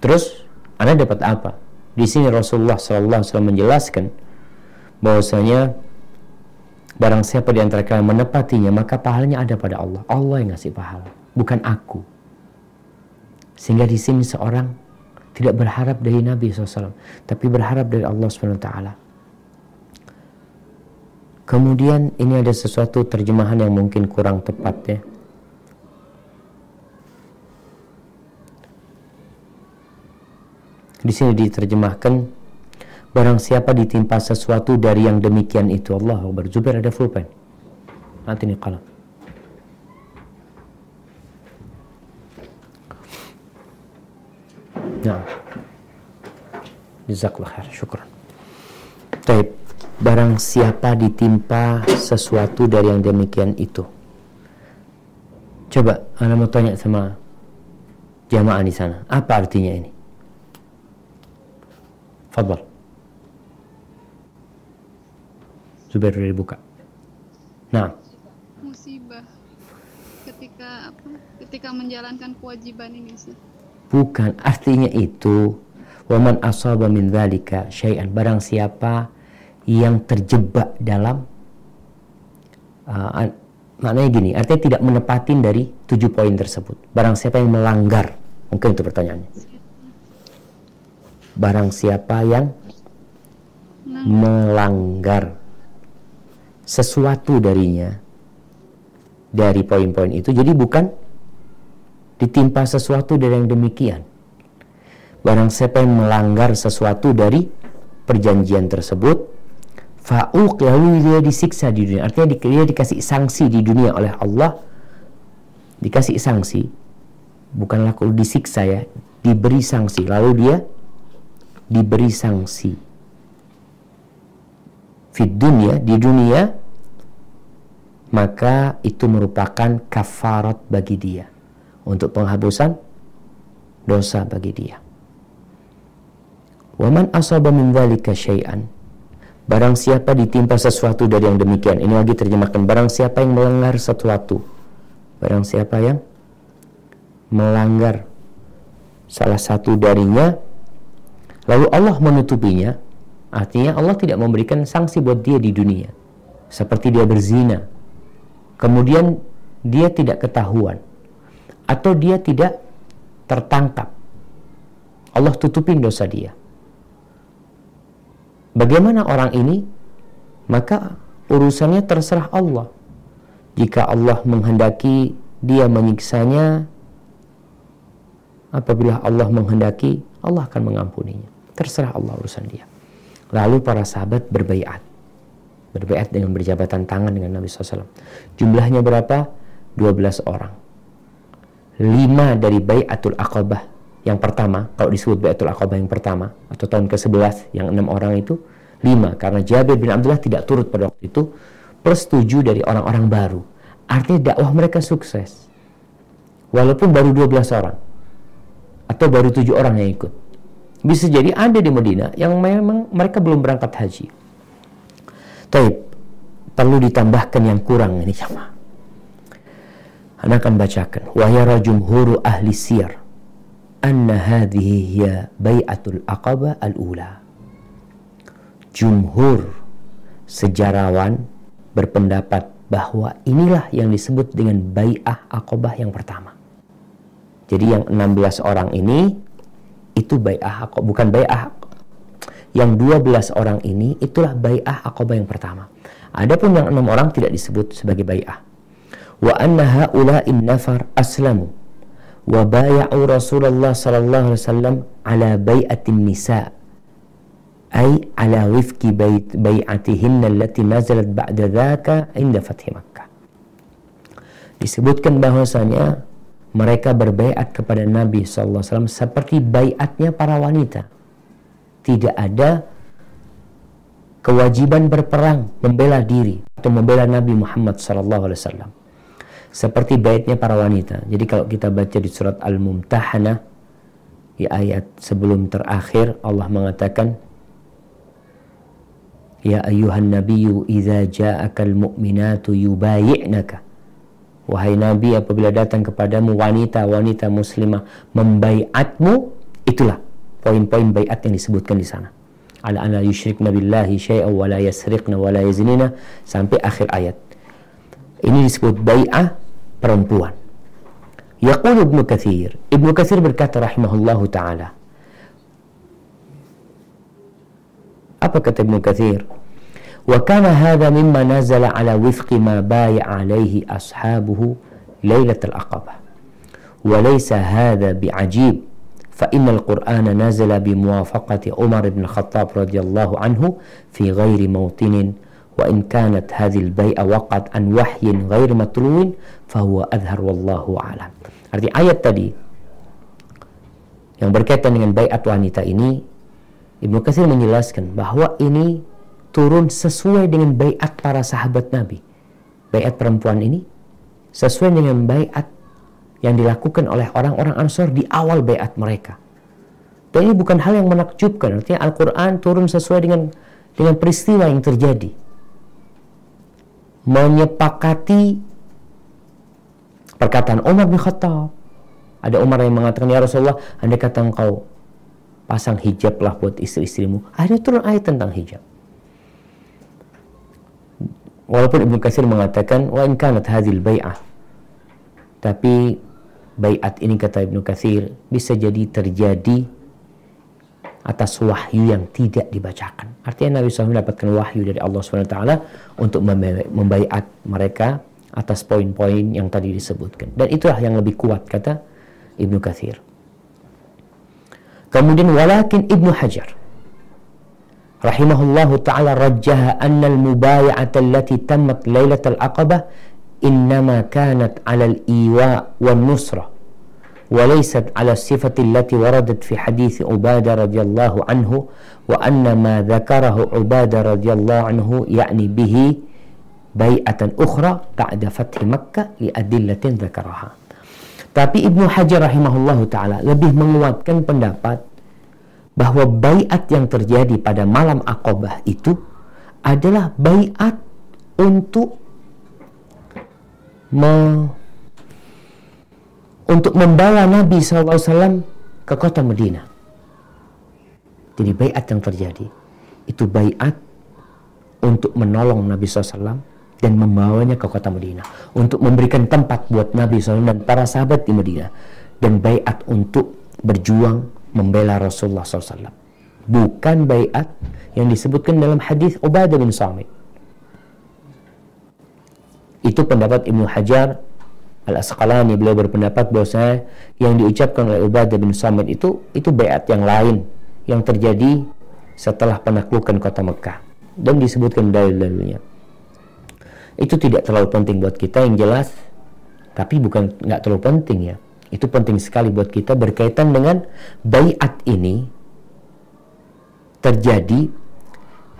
Terus, Anda dapat apa? Di sini Rasulullah SAW menjelaskan bahwasanya barang siapa di antara kalian menepatinya maka pahalanya ada pada Allah. Allah yang ngasih pahala, bukan aku. Sehingga di sini seorang tidak berharap dari Nabi SAW, tapi berharap dari Allah SWT. Kemudian ini ada sesuatu terjemahan yang mungkin kurang tepat ya. Di sini diterjemahkan barang siapa ditimpa sesuatu dari yang demikian itu Allah Akbar. Zubair ada pulpen. Nanti nih kalam. Nah. Jazakallah khair. Syukran. Baik barang siapa ditimpa sesuatu dari yang demikian itu. Coba Anda mau tanya sama jamaah di sana, apa artinya ini? Fadal. Zubair sudah dibuka. Nah. Musibah ketika apa? Ketika menjalankan kewajiban ini sih. Bukan, artinya itu waman asaba min dzalika syai'an barang siapa yang terjebak dalam uh, maknanya gini artinya tidak menepatin dari tujuh poin tersebut. Barang siapa yang melanggar mungkin itu pertanyaannya. Barang siapa yang melanggar sesuatu darinya dari poin-poin itu jadi bukan ditimpa sesuatu dari yang demikian. Barang siapa yang melanggar sesuatu dari perjanjian tersebut fa'uq lalu dia disiksa di dunia. Artinya dia dikasih sanksi di dunia oleh Allah. Dikasih sanksi. Bukanlah kalau disiksa ya. Diberi sanksi. Lalu dia diberi sanksi. Fit dunia di dunia maka itu merupakan kafarat bagi dia. Untuk penghapusan dosa bagi dia. Waman asaba min dzalika syai'an Barang siapa ditimpa sesuatu dari yang demikian. Ini lagi terjemahkan. Barang siapa yang melanggar sesuatu. Barang siapa yang melanggar salah satu darinya. Lalu Allah menutupinya. Artinya Allah tidak memberikan sanksi buat dia di dunia. Seperti dia berzina. Kemudian dia tidak ketahuan. Atau dia tidak tertangkap. Allah tutupin dosa dia Bagaimana orang ini? Maka urusannya terserah Allah. Jika Allah menghendaki dia menyiksanya, apabila Allah menghendaki, Allah akan mengampuninya. Terserah Allah urusan dia. Lalu para sahabat berbaiat. Berbaiat dengan berjabatan tangan dengan Nabi SAW. Jumlahnya berapa? 12 orang. Lima dari bayatul aqabah yang pertama, kalau disebut Baitul Aqabah yang pertama, atau tahun ke-11, yang enam orang itu, lima. Karena Jabir bin Abdullah tidak turut pada waktu itu, plus tujuh dari orang-orang baru. Artinya dakwah mereka sukses. Walaupun baru 12 orang. Atau baru tujuh orang yang ikut. Bisa jadi ada di Medina yang memang mereka belum berangkat haji. Tapi perlu ditambahkan yang kurang ini sama. Anda akan bacakan. Wahya jumhuru ahli siyar anna hadhihi hiya bai'atul aqabah al-ula. Jumhur sejarawan berpendapat bahwa inilah yang disebut dengan bai'ah aqabah yang pertama. Jadi yang 16 orang ini itu bai'ah aqabah, bukan bai'ah yang 12 orang ini itulah bai'ah aqabah yang pertama. Adapun yang enam orang tidak disebut sebagai bai'ah. Wa anna haula'in nafar aslamu وبايعوا رسول الله صلى الله عليه وسلم على بيئة النساء أي على ala بيت بيعتهن التي نزلت بعد ذاك عند فتح مكة disebutkan bahwasanya mereka berbaiat kepada Nabi sallallahu alaihi wasallam seperti baiatnya para wanita. Tidak ada kewajiban berperang membela diri atau membela Nabi Muhammad sallallahu alaihi wasallam. Seperti baitnya para wanita. Jadi kalau kita baca di surat Al-Mumtahanah di ayat sebelum terakhir Allah mengatakan Ya ayuhan nabiyyu idza ja'akal mu'minatu yubayi'naka Wahai Nabi apabila datang kepadamu wanita-wanita muslimah membaiatmu itulah poin-poin baiat yang disebutkan di sana. Ala an yusyrikna billahi syai'an wa la yasriqna wa la yazinina sampai akhir ayat. Ini disebut bai'ah perempuan. Yaqul Ibnu Katsir. Ibnu Katsir berkata rahimahullahu taala. Apa kata Ibnu Katsir? وكان هذا مما نزل على وفق ما بايع عليه أصحابه ليلة العقبة وليس هذا بعجيب فإن القرآن نزل بموافقة عمر بن الخطاب رضي الله عنه في غير موطن وإن كانت هذه البيعة وقعت عن وحي غير متلو fahuwa adhar wallahu alam. Arti ayat tadi yang berkaitan dengan bayat wanita ini Ibnu Katsir menjelaskan bahwa ini turun sesuai dengan bayat para sahabat Nabi. Bayat perempuan ini sesuai dengan bayat yang dilakukan oleh orang-orang Ansor di awal bayat mereka. Dan ini bukan hal yang menakjubkan, artinya Al-Quran turun sesuai dengan dengan peristiwa yang terjadi. Menyepakati perkataan Umar bin Khattab. Ada Umar yang mengatakan, Ya Rasulullah, anda kata engkau pasang hijab lah buat istri-istrimu. Akhirnya turun ayat tentang hijab. Walaupun Ibnu Katsir mengatakan wa in kanat hadhil bai'ah. Tapi baiat ini kata Ibnu Katsir bisa jadi terjadi atas wahyu yang tidak dibacakan. Artinya Nabi SAW mendapatkan wahyu dari Allah SWT untuk membaiat mereka atas poin-poin yang tadi disebutkan. Dan itulah yang lebih kuat kata Ibnu Katsir. Kemudian walakin Ibnu Hajar رحمه الله تعالى رجح أن المبايعة التي تمت ليلة العقبة إنما كانت على الإيواء والنصرة وليست على الصفة التي وردت في حديث عبادة رضي الله عنه وأن ما ذكره عبادة رضي الله عنه يعني به bai'atan ukhra ba'da fathi Makkah li adillatin dzakaraha. Tapi Ibnu Hajar rahimahullahu taala lebih menguatkan pendapat bahwa baiat yang terjadi pada malam Aqabah itu adalah baiat untuk me, untuk membawa Nabi SAW ke kota Medina. Jadi bayat yang terjadi itu bayat untuk menolong Nabi SAW dan membawanya ke kota Medina. Untuk memberikan tempat buat Nabi SAW dan para sahabat di Medina. Dan bayat untuk berjuang membela Rasulullah SAW. Bukan bayat yang disebutkan dalam hadis Ubadah bin Samit. Itu pendapat Ibnu Hajar Al-Asqalani beliau berpendapat bahwa yang diucapkan oleh Ubadah bin Samit itu itu bayat yang lain yang terjadi setelah penaklukan kota Mekah dan disebutkan dalil-dalilnya. Itu tidak terlalu penting buat kita yang jelas, tapi bukan nggak terlalu penting ya. Itu penting sekali buat kita berkaitan dengan bayat ini terjadi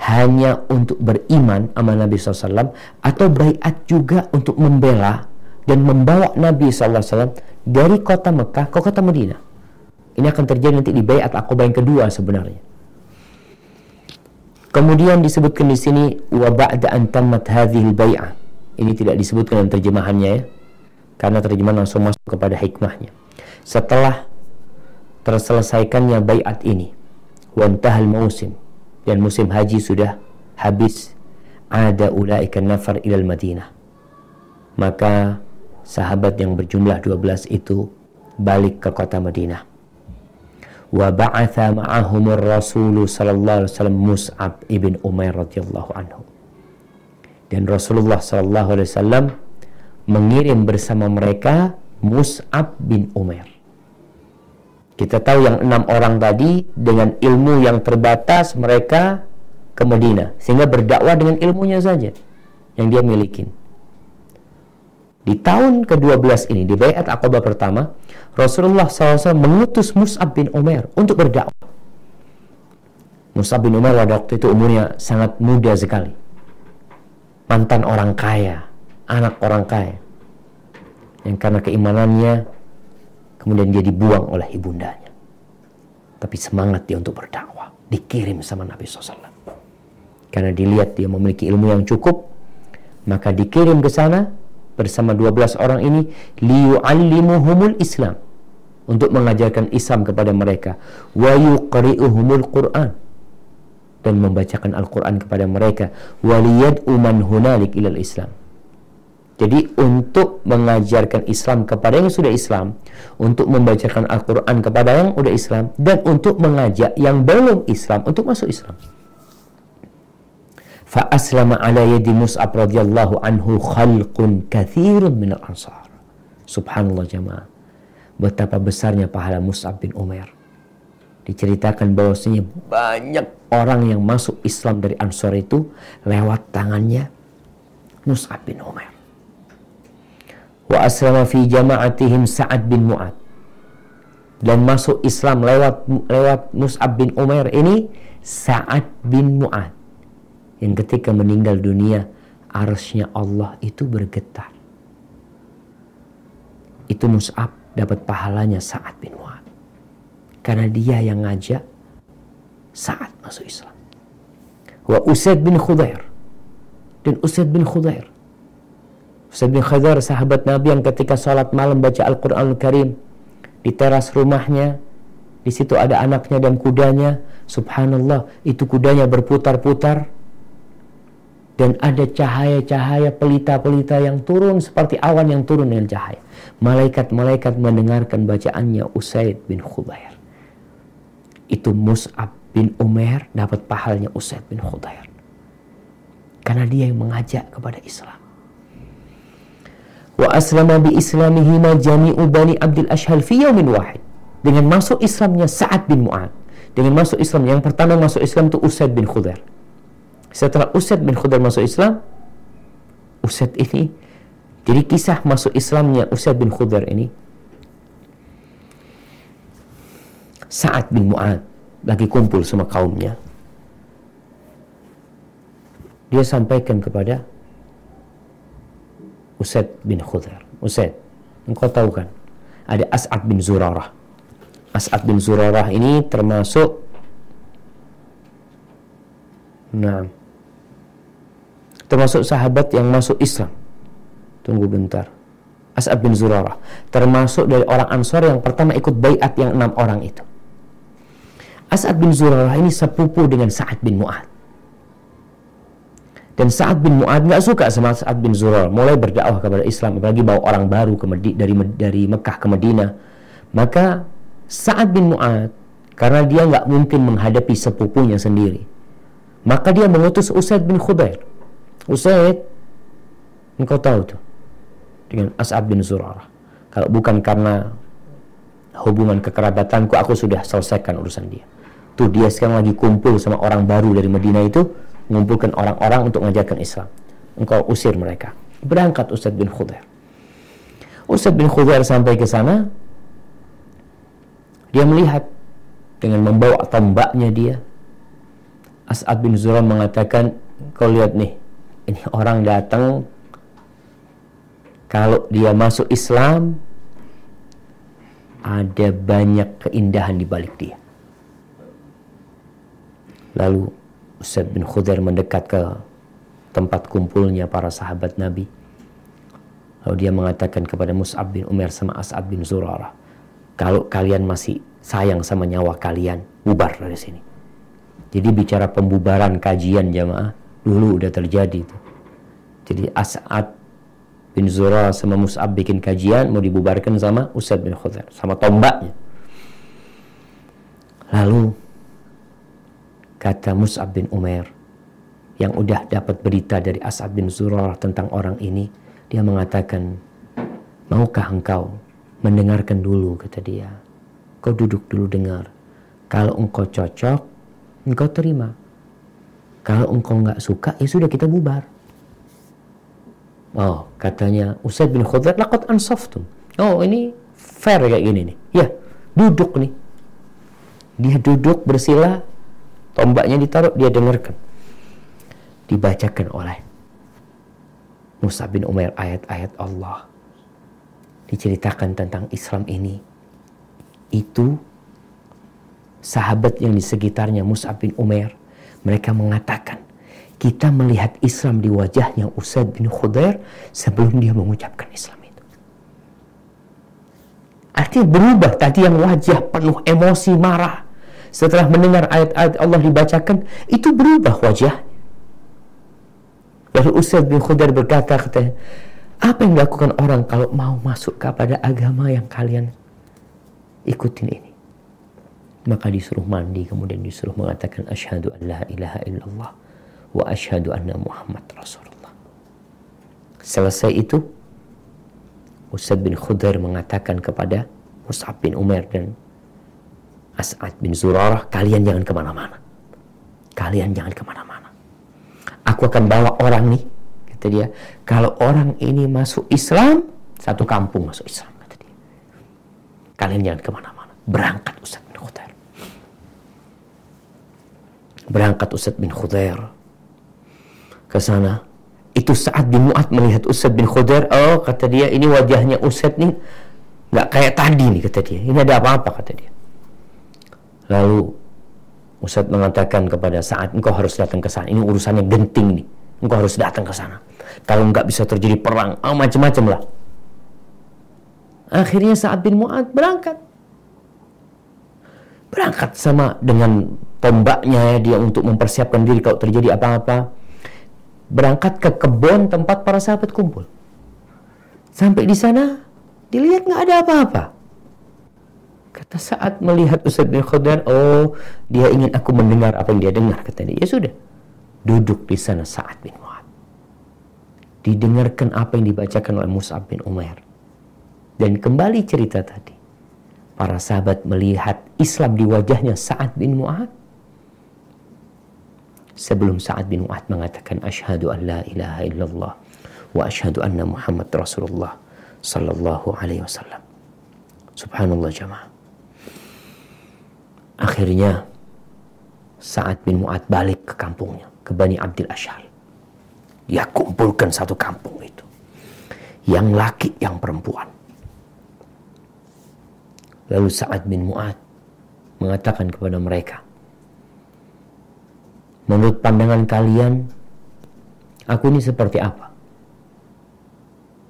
hanya untuk beriman sama Nabi SAW atau bayat juga untuk membela dan membawa Nabi SAW dari kota Mekah ke kota Madinah. Ini akan terjadi nanti di bayat akobah yang kedua sebenarnya. Kemudian disebutkan di sini wa ba'da an tammat hadhil bai'ah. Ini tidak disebutkan dalam terjemahannya ya karena terjemahan langsung masuk kepada hikmahnya. Setelah terselesaikannya bayat ini, wantahal musim dan musim haji sudah habis, ada ulaika nafar ilal Madinah. Maka sahabat yang berjumlah 12 itu balik ke kota Madinah. Wa ba'atha ma'ahumur Rasul sallallahu alaihi wasallam Mus'ab ibn Umair radhiyallahu anhu. Dan Rasulullah sallallahu alaihi wasallam mengirim bersama mereka Mus'ab bin Umar. Kita tahu yang enam orang tadi dengan ilmu yang terbatas mereka ke Medina sehingga berdakwah dengan ilmunya saja yang dia miliki. Di tahun ke-12 ini, di Bayat Aqabah pertama, Rasulullah SAW mengutus Mus'ab bin Umar untuk berdakwah. Mus'ab bin Umar pada waktu itu umurnya sangat muda sekali. Mantan orang kaya, anak orang kaya. Yang karena keimanannya, kemudian dia dibuang oleh ibundanya. Tapi semangat dia untuk berdakwah. Dikirim sama Nabi SAW. Karena dilihat dia memiliki ilmu yang cukup, maka dikirim ke sana bersama 12 orang ini liyu'allimuhumul Islam untuk mengajarkan Islam kepada mereka. Wa yuqri'uhumul Qur'an dan membacakan Al-Qur'an kepada mereka. Waliyad'u man hunalik ilal Islam. Jadi untuk mengajarkan Islam kepada yang sudah Islam, untuk membacakan Al-Quran kepada yang sudah Islam, dan untuk mengajak yang belum Islam untuk masuk Islam fa aslama ala yadi Mus'ab radhiyallahu anhu khalqun kathirun min al-ansar. Subhanallah jamaah. Betapa besarnya pahala Mus'ab bin Umar. Diceritakan bahwasanya banyak orang yang masuk Islam dari Ansar itu lewat tangannya Mus'ab bin Umar. Wa aslama fi jama'atihim Sa'ad bin Mu'ad. Dan masuk Islam lewat lewat Mus'ab bin Umar ini Sa'ad bin Mu'ad yang ketika meninggal dunia arsnya Allah itu bergetar. Itu Mus'ab dapat pahalanya saat bin Mu'ad. Karena dia yang ngajak saat masuk Islam. Wa Usaid bin Khudair. Dan Usaid bin Khudair. Usaid bin Khudair sahabat Nabi yang ketika sholat malam baca Al-Quran Al-Karim di teras rumahnya di situ ada anaknya dan kudanya subhanallah itu kudanya berputar-putar dan ada cahaya-cahaya pelita-pelita yang turun seperti awan yang turun dengan cahaya. Malaikat-malaikat mendengarkan bacaannya Usaid bin Khudair. Itu Mus'ab bin Umair dapat pahalnya Usaid bin Khudair. Karena dia yang mengajak kepada Islam. Wa aslama bi islamihi jami'u bani Abdul Ashhal fi yawmin wahid. Dengan masuk Islamnya Sa'ad bin Mu'ad. Dengan masuk Islam yang pertama masuk Islam itu Usaid bin Khudair setelah Usaid bin Khudair masuk Islam, Usaid ini, jadi kisah masuk Islamnya Usaid bin Khudair ini, saat bin Mu'ad lagi kumpul sama kaumnya, dia sampaikan kepada Usaid bin Khudair, Usaid, engkau tahu kan, ada As'ad bin Zurarah. As'ad bin Zurarah ini termasuk Nah, termasuk sahabat yang masuk Islam. Tunggu bentar. As'ad bin Zurarah. Termasuk dari orang Ansor yang pertama ikut bayat yang enam orang itu. As'ad bin Zurarah ini sepupu dengan Sa'ad bin Mu'ad. Dan Sa'ad bin Mu'ad nggak suka sama Sa'ad bin Zurarah. Mulai berdakwah kepada Islam. Apalagi bawa orang baru ke Medi dari, dari Mekah ke Madinah. Maka Sa'ad bin Mu'ad, karena dia nggak mungkin menghadapi sepupunya sendiri. Maka dia mengutus Usaid bin Khudair Usaid engkau tahu tuh dengan As'ad bin Zurarah. Kalau bukan karena hubungan kekerabatanku aku sudah selesaikan urusan dia. Tuh dia sekarang lagi kumpul sama orang baru dari Medina itu mengumpulkan orang-orang untuk mengajarkan Islam. Engkau usir mereka. Berangkat Usaid bin Khudair Usaid bin Khudair sampai ke sana dia melihat dengan membawa tombaknya dia As'ad bin Zurarah mengatakan kau lihat nih ini orang datang kalau dia masuk Islam ada banyak keindahan di balik dia. Lalu Ustaz bin Khudair mendekat ke tempat kumpulnya para sahabat Nabi. Lalu dia mengatakan kepada Mus'ab bin Umar sama As'ad bin Zurarah, kalau kalian masih sayang sama nyawa kalian, bubar dari sini. Jadi bicara pembubaran kajian jamaah, dulu udah terjadi itu. Jadi As'ad bin Zura sama Mus'ab bikin kajian mau dibubarkan sama Usaid bin Khudair sama tombaknya. Lalu kata Mus'ab bin Umair yang udah dapat berita dari As'ad bin Zura tentang orang ini, dia mengatakan, "Maukah engkau mendengarkan dulu?" kata dia. Kau duduk dulu dengar. Kalau engkau cocok, engkau terima. Kalau engkau nggak suka, ya sudah kita bubar. Oh, katanya Usaid bin Khudair, laqad ansaftum. Oh, ini fair kayak gini nih. Ya, duduk nih. Dia duduk bersila, tombaknya ditaruh, dia dengarkan. Dibacakan oleh Musa bin Umar ayat-ayat Allah. Diceritakan tentang Islam ini. Itu sahabat yang di sekitarnya Musa bin Umar, mereka mengatakan, kita melihat Islam di wajahnya Usaid bin Khudair sebelum dia mengucapkan Islam itu. Artinya berubah tadi yang wajah penuh emosi marah. Setelah mendengar ayat-ayat Allah dibacakan, itu berubah wajah. Lalu Usaid bin Khudair berkata, katanya, apa yang dilakukan orang kalau mau masuk kepada agama yang kalian ikutin ini? Maka disuruh mandi, kemudian disuruh mengatakan, Ashadu an la ilaha illallah wa asyhadu anna Muhammad Rasulullah. Selesai itu, Ustaz bin Khudair mengatakan kepada Mus'ab bin Umar dan As'ad bin Zurarah, kalian jangan ke mana-mana. Kalian jangan ke mana-mana. Aku akan bawa orang nih, kata dia. Kalau orang ini masuk Islam, satu kampung masuk Islam, kata dia. Kalian jangan ke mana-mana. Berangkat Ustaz bin Khudair. Berangkat Ustaz bin Khudair ke sana. Itu saat bin Mu'ad melihat Ustadz bin Khudair, oh kata dia ini wajahnya Ustadz nih nggak kayak tadi nih kata dia. Ini ada apa-apa kata dia. Lalu Ustadz mengatakan kepada saat engkau harus datang ke sana. Ini urusannya genting nih. Engkau harus datang ke sana. Kalau nggak bisa terjadi perang, oh, macam-macam lah. Akhirnya saat bin Mu'ad berangkat. Berangkat sama dengan tombaknya ya, dia untuk mempersiapkan diri kalau terjadi apa-apa berangkat ke kebun tempat para sahabat kumpul. Sampai di sana, dilihat nggak ada apa-apa. Kata saat melihat Ustaz bin Khudair, oh dia ingin aku mendengar apa yang dia dengar. Kata dia, ya sudah. Duduk di sana saat bin Mu'ad. Didengarkan apa yang dibacakan oleh Mus'ab bin Umair. Dan kembali cerita tadi. Para sahabat melihat Islam di wajahnya Sa'ad bin Mu'ad sebelum Sa'ad bin Mu'ad mengatakan asyhadu an la ilaha illallah wa asyhadu anna Muhammad Rasulullah sallallahu alaihi wasallam. Subhanallah jamaah. Akhirnya Sa'ad bin Mu'ad balik ke kampungnya, ke Bani Abdul Ashar. Dia kumpulkan satu kampung itu. Yang laki, yang perempuan. Lalu Sa'ad bin Mu'ad mengatakan kepada mereka, Menurut pandangan kalian, aku ini seperti apa?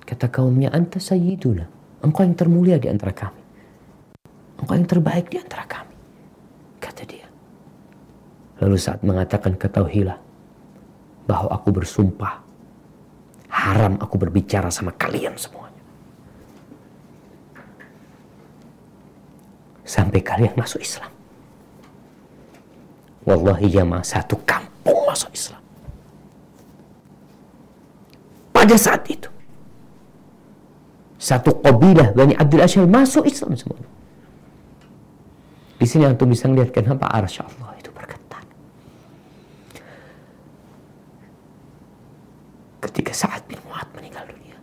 Kata kaumnya, anta sayyiduna. Engkau yang termulia di antara kami. Engkau yang terbaik di antara kami. Kata dia. Lalu saat mengatakan ketahuilah bahwa aku bersumpah haram aku berbicara sama kalian semuanya. Sampai kalian masuk Islam. Wallahi jamaah satu kampung masuk Islam. Pada saat itu. Satu kabilah Bani Abdul Asyar masuk Islam semua. Di sini antum bisa melihat kenapa arsy Allah itu bergetar. Ketika saat bin Mu'ad meninggal dunia.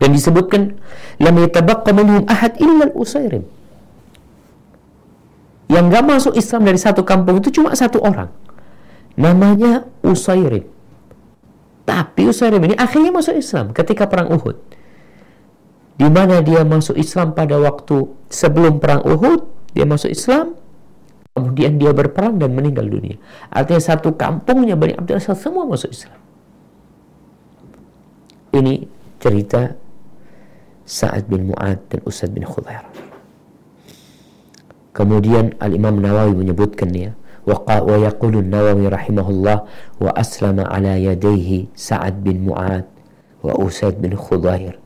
Dan disebutkan lam yatabaqqa minhum ahad illa al-usairim yang gak masuk Islam dari satu kampung itu cuma satu orang. Namanya Usairim. Tapi Usairim ini akhirnya masuk Islam ketika perang Uhud. Di mana dia masuk Islam pada waktu sebelum perang Uhud, dia masuk Islam, kemudian dia berperang dan meninggal dunia. Artinya satu kampungnya Bani Abdul semua masuk Islam. Ini cerita Sa'ad bin Mu'ad dan Usad bin Khudair. Kemudian Al-Imam Nawawi menyebutkan ya wa yaqulu Nawawi rahimahullah wa aslama ala yadayhi Sa'ad bin Mu'ad wa Usaid bin Khudair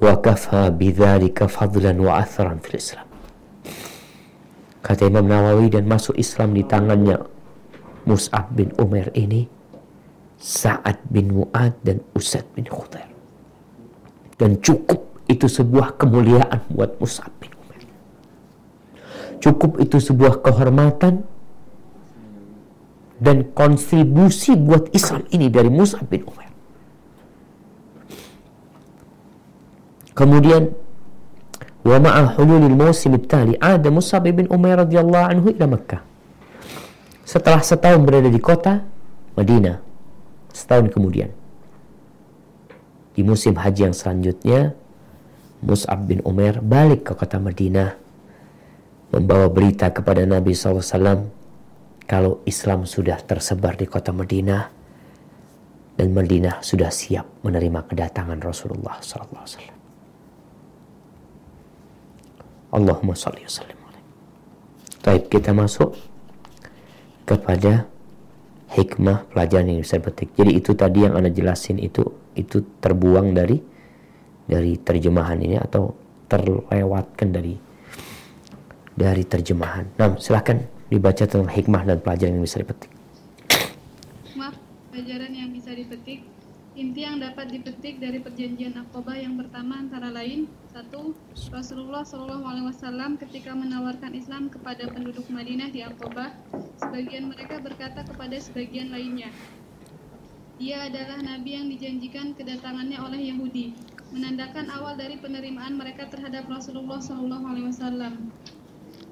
wa kafa bidzalika fadlan wa athran fil Islam. Kata Imam Nawawi dan masuk Islam di tangannya Mus'ab bin Umar ini Sa'ad bin Mu'ad dan Usaid bin Khudair dan cukup itu sebuah kemuliaan buat Mus'ab bin Umar. Cukup itu sebuah kehormatan dan kontribusi buat Islam ini dari Musa bin Umar. Kemudian wa ma'a hululil musim tali ada Musa bin Umar radhiyallahu anhu ila Makkah. Setelah setahun berada di kota Madinah, setahun kemudian di musim haji yang selanjutnya Mus'ab bin Umar balik ke kota Madinah membawa berita kepada Nabi SAW kalau Islam sudah tersebar di kota Madinah dan Madinah sudah siap menerima kedatangan Rasulullah SAW. Allahumma salli wa sallim Baik, kita masuk kepada hikmah pelajaran yang bisa petik. Jadi itu tadi yang Anda jelasin itu itu terbuang dari dari terjemahan ini atau terlewatkan dari dari terjemahan. Nah, silahkan dibaca tentang hikmah dan pelajaran yang bisa dipetik. Hikmah pelajaran yang bisa dipetik. Inti yang dapat dipetik dari perjanjian Aqobah yang pertama antara lain satu Rasulullah Shallallahu Alaihi Wasallam ketika menawarkan Islam kepada penduduk Madinah di Aqobah, sebagian mereka berkata kepada sebagian lainnya, dia adalah nabi yang dijanjikan kedatangannya oleh Yahudi, menandakan awal dari penerimaan mereka terhadap Rasulullah Shallallahu Alaihi Wasallam.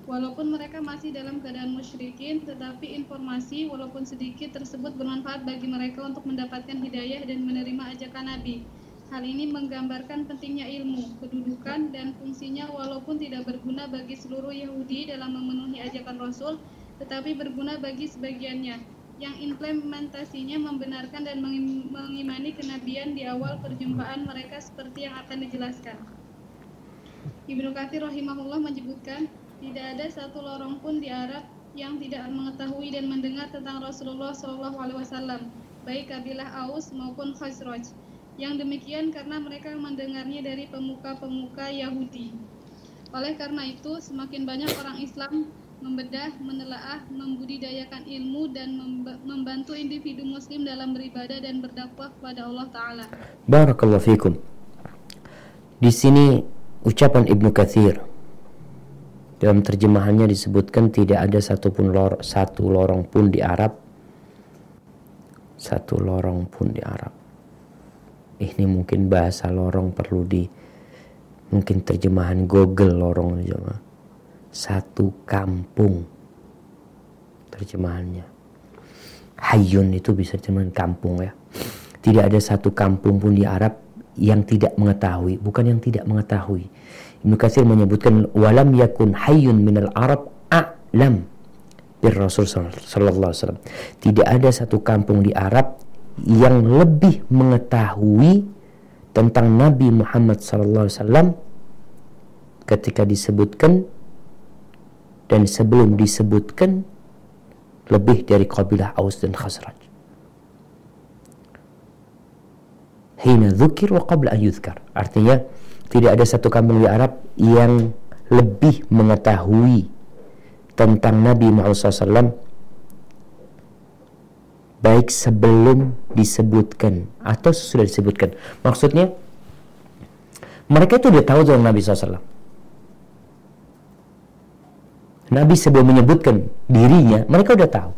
Walaupun mereka masih dalam keadaan musyrikin, tetapi informasi walaupun sedikit tersebut bermanfaat bagi mereka untuk mendapatkan hidayah dan menerima ajakan Nabi. Hal ini menggambarkan pentingnya ilmu, kedudukan, dan fungsinya walaupun tidak berguna bagi seluruh Yahudi dalam memenuhi ajakan Rasul, tetapi berguna bagi sebagiannya, yang implementasinya membenarkan dan mengimani kenabian di awal perjumpaan mereka seperti yang akan dijelaskan. Ibnu Katsir rahimahullah menyebutkan, tidak ada satu lorong pun di Arab yang tidak mengetahui dan mendengar tentang Rasulullah Wasallam, baik kabilah Aus maupun Khazraj. Yang demikian karena mereka mendengarnya dari pemuka-pemuka Yahudi. Oleh karena itu, semakin banyak orang Islam membedah, menelaah, membudidayakan ilmu dan membantu individu muslim dalam beribadah dan berdakwah kepada Allah taala. Barakallahu fikum. Di sini ucapan Ibnu Katsir dalam terjemahannya disebutkan tidak ada satupun lor, satu lorong pun di Arab. Satu lorong pun di Arab. Ini mungkin bahasa lorong perlu di mungkin terjemahan Google lorong aja Satu kampung terjemahannya. Hayun itu bisa terjemahan kampung ya. Tidak ada satu kampung pun di Arab yang tidak mengetahui, bukan yang tidak mengetahui Ibnu Katsir menyebutkan walam yakun hayyun minal Arab a'lam bir Rasul sallallahu alaihi wasallam. Tidak ada satu kampung di Arab yang lebih mengetahui tentang Nabi Muhammad sallallahu alaihi wasallam ketika disebutkan dan sebelum disebutkan lebih dari kabilah Aus dan Khazraj. Hina dzukir wa qabla an yuzkar. Artinya tidak ada satu kampung di Arab yang lebih mengetahui tentang Nabi Muhammad SAW baik sebelum disebutkan atau sudah disebutkan. Maksudnya mereka itu udah tahu tentang Nabi SAW. Nabi sebelum menyebutkan dirinya, mereka udah tahu.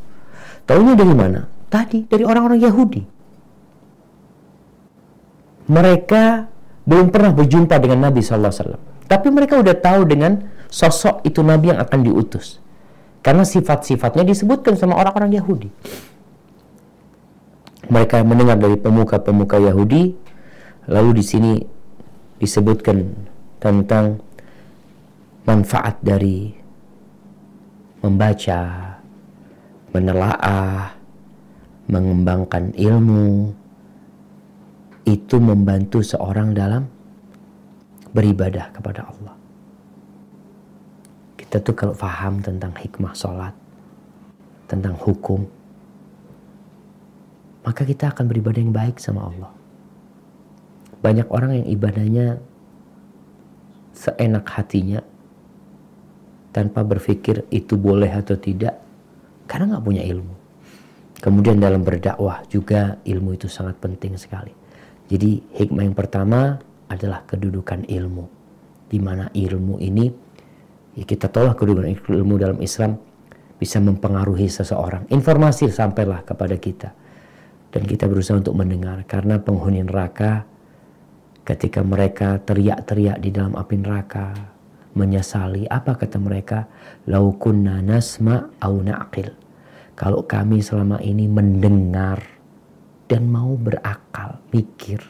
Tahunya dari mana? Tadi dari orang-orang Yahudi. Mereka belum pernah berjumpa dengan Nabi SAW. Tapi mereka udah tahu dengan sosok itu Nabi yang akan diutus. Karena sifat-sifatnya disebutkan sama orang-orang Yahudi. Mereka mendengar dari pemuka-pemuka Yahudi, lalu di sini disebutkan tentang manfaat dari membaca, menelaah, mengembangkan ilmu, itu membantu seorang dalam beribadah kepada Allah. Kita tuh kalau paham tentang hikmah sholat, tentang hukum, maka kita akan beribadah yang baik sama Allah. Banyak orang yang ibadahnya seenak hatinya, tanpa berpikir itu boleh atau tidak, karena nggak punya ilmu. Kemudian dalam berdakwah juga ilmu itu sangat penting sekali jadi hikmah yang pertama adalah kedudukan ilmu. Di mana ilmu ini Ya, kita tolak kedudukan ilmu dalam Islam bisa mempengaruhi seseorang. Informasi sampailah kepada kita. Dan kita berusaha untuk mendengar. Karena penghuni neraka ketika mereka teriak-teriak di dalam api neraka. Menyesali. Apa kata mereka? Lau kunna nasma au na'qil. Kalau kami selama ini mendengar dan mau berakal, mikir.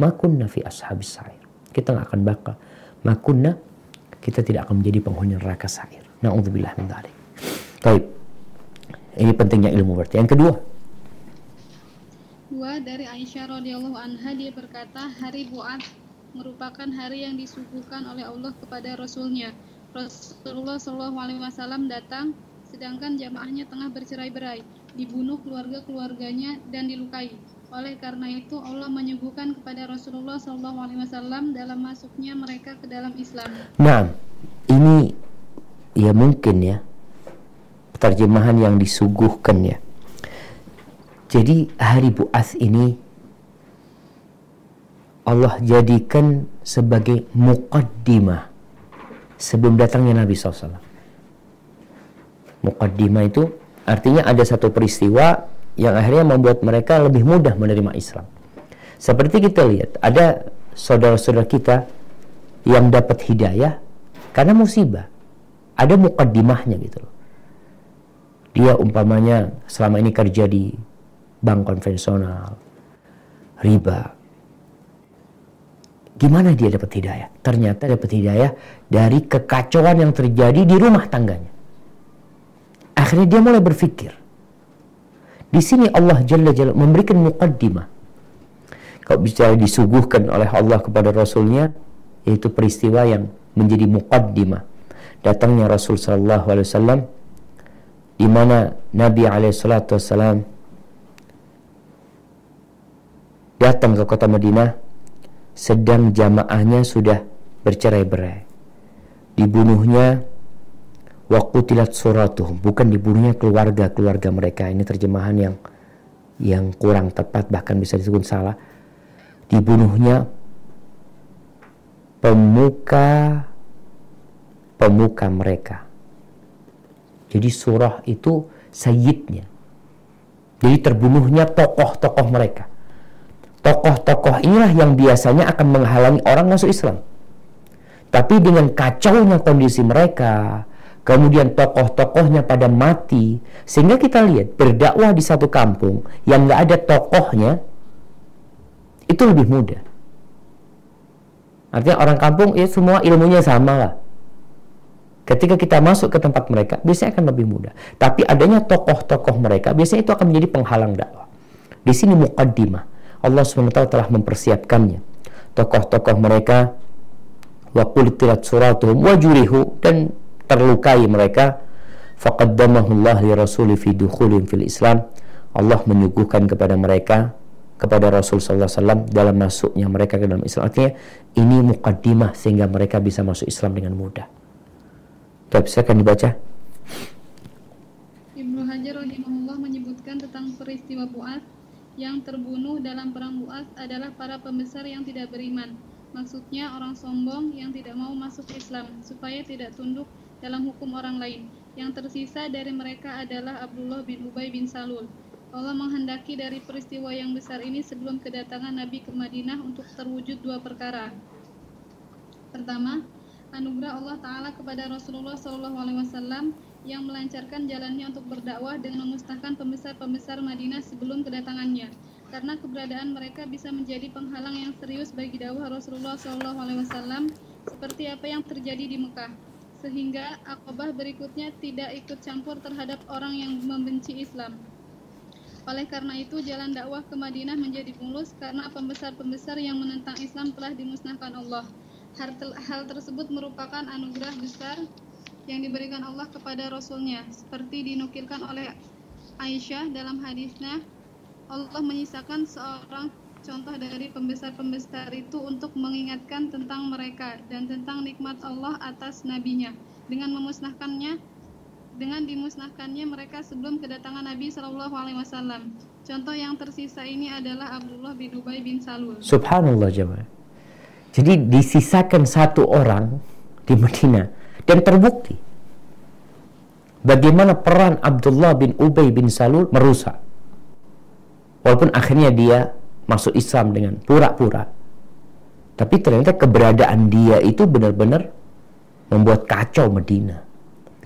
Makunna fi ashabis sa'ir. Kita nggak akan bakal. Makunna kita tidak akan menjadi penghuni neraka sa'ir. Na'udzubillah min dzalik. Baik. Ini pentingnya ilmu berarti. Yang kedua. Dua dari Aisyah radhiyallahu anha dia berkata hari Buat merupakan hari yang disuguhkan oleh Allah kepada Rasulnya. Rasulullah Shallallahu Alaihi Wasallam datang sedangkan jamaahnya tengah bercerai-berai, dibunuh keluarga-keluarganya dan dilukai. Oleh karena itu Allah menyuguhkan kepada Rasulullah Wasallam dalam masuknya mereka ke dalam Islam. Nah, ini ya mungkin ya terjemahan yang disuguhkan ya. Jadi hari Bu'ats ini Allah jadikan sebagai muqaddimah sebelum datangnya Nabi SAW. Muqaddimah itu artinya ada satu peristiwa yang akhirnya membuat mereka lebih mudah menerima Islam. Seperti kita lihat, ada saudara-saudara kita yang dapat hidayah karena musibah. Ada mukaddimahnya gitu loh. Dia umpamanya selama ini kerja di bank konvensional, riba. Gimana dia dapat hidayah? Ternyata dapat hidayah dari kekacauan yang terjadi di rumah tangganya. Akhirnya dia mulai berpikir, di sini Allah Jalla Jalla memberikan muqaddimah. Kalau bisa disuguhkan oleh Allah kepada Rasulnya, yaitu peristiwa yang menjadi muqaddimah. Datangnya Rasul Sallallahu Alaihi Wasallam di mana Nabi Alaihi Wasallam datang ke kota Madinah sedang jamaahnya sudah bercerai-berai. Dibunuhnya waktu tilat suratuhum. Bukan dibunuhnya keluarga-keluarga mereka. Ini terjemahan yang yang kurang tepat bahkan bisa disebut salah. Dibunuhnya pemuka pemuka mereka. Jadi surah itu sayyidnya. Jadi terbunuhnya tokoh-tokoh mereka. Tokoh-tokoh inilah yang biasanya akan menghalangi orang masuk Islam. Tapi dengan kacaunya kondisi mereka kemudian tokoh-tokohnya pada mati, sehingga kita lihat berdakwah di satu kampung yang nggak ada tokohnya itu lebih mudah. Artinya orang kampung ya semua ilmunya sama lah. Ketika kita masuk ke tempat mereka, biasanya akan lebih mudah. Tapi adanya tokoh-tokoh mereka, biasanya itu akan menjadi penghalang dakwah. Di sini muqaddimah. Allah SWT telah mempersiapkannya. Tokoh-tokoh mereka wa suratuhum wa jurihu dan terlukai mereka. Faqaddamahu Allah li rasuli fi dukhulin fil Islam. Allah menyuguhkan kepada mereka kepada Rasul sallallahu alaihi wasallam dalam masuknya mereka ke dalam Islam. Artinya ini mukaddimah sehingga mereka bisa masuk Islam dengan mudah. Tapi akan dibaca. Ibnu Hajar rahimahullah menyebutkan tentang peristiwa Bu'as yang terbunuh dalam perang Bu'as adalah para pembesar yang tidak beriman. Maksudnya orang sombong yang tidak mau masuk Islam supaya tidak tunduk dalam hukum orang lain. Yang tersisa dari mereka adalah Abdullah bin Ubay bin Salul. Allah menghendaki dari peristiwa yang besar ini sebelum kedatangan Nabi ke Madinah untuk terwujud dua perkara. Pertama, anugerah Allah Taala kepada Rasulullah SAW yang melancarkan jalannya untuk berdakwah dengan memusnahkan pembesar-pembesar Madinah sebelum kedatangannya. Karena keberadaan mereka bisa menjadi penghalang yang serius bagi dakwah Rasulullah SAW, seperti apa yang terjadi di Mekah sehingga akobah berikutnya tidak ikut campur terhadap orang yang membenci Islam. Oleh karena itu, jalan dakwah ke Madinah menjadi mulus karena pembesar-pembesar yang menentang Islam telah dimusnahkan Allah. Hal, tersebut merupakan anugerah besar yang diberikan Allah kepada Rasulnya, seperti dinukilkan oleh Aisyah dalam hadisnya, Allah menyisakan seorang contoh dari pembesar-pembesar itu untuk mengingatkan tentang mereka dan tentang nikmat Allah atas nabinya dengan memusnahkannya dengan dimusnahkannya mereka sebelum kedatangan Nabi Shallallahu Alaihi Wasallam. Contoh yang tersisa ini adalah Abdullah bin Ubay bin Salul. Subhanallah jemaah. Jadi disisakan satu orang di Medina Dan terbukti bagaimana peran Abdullah bin Ubay bin Salul merusak. Walaupun akhirnya dia masuk Islam dengan pura-pura. Tapi ternyata keberadaan dia itu benar-benar membuat kacau Medina.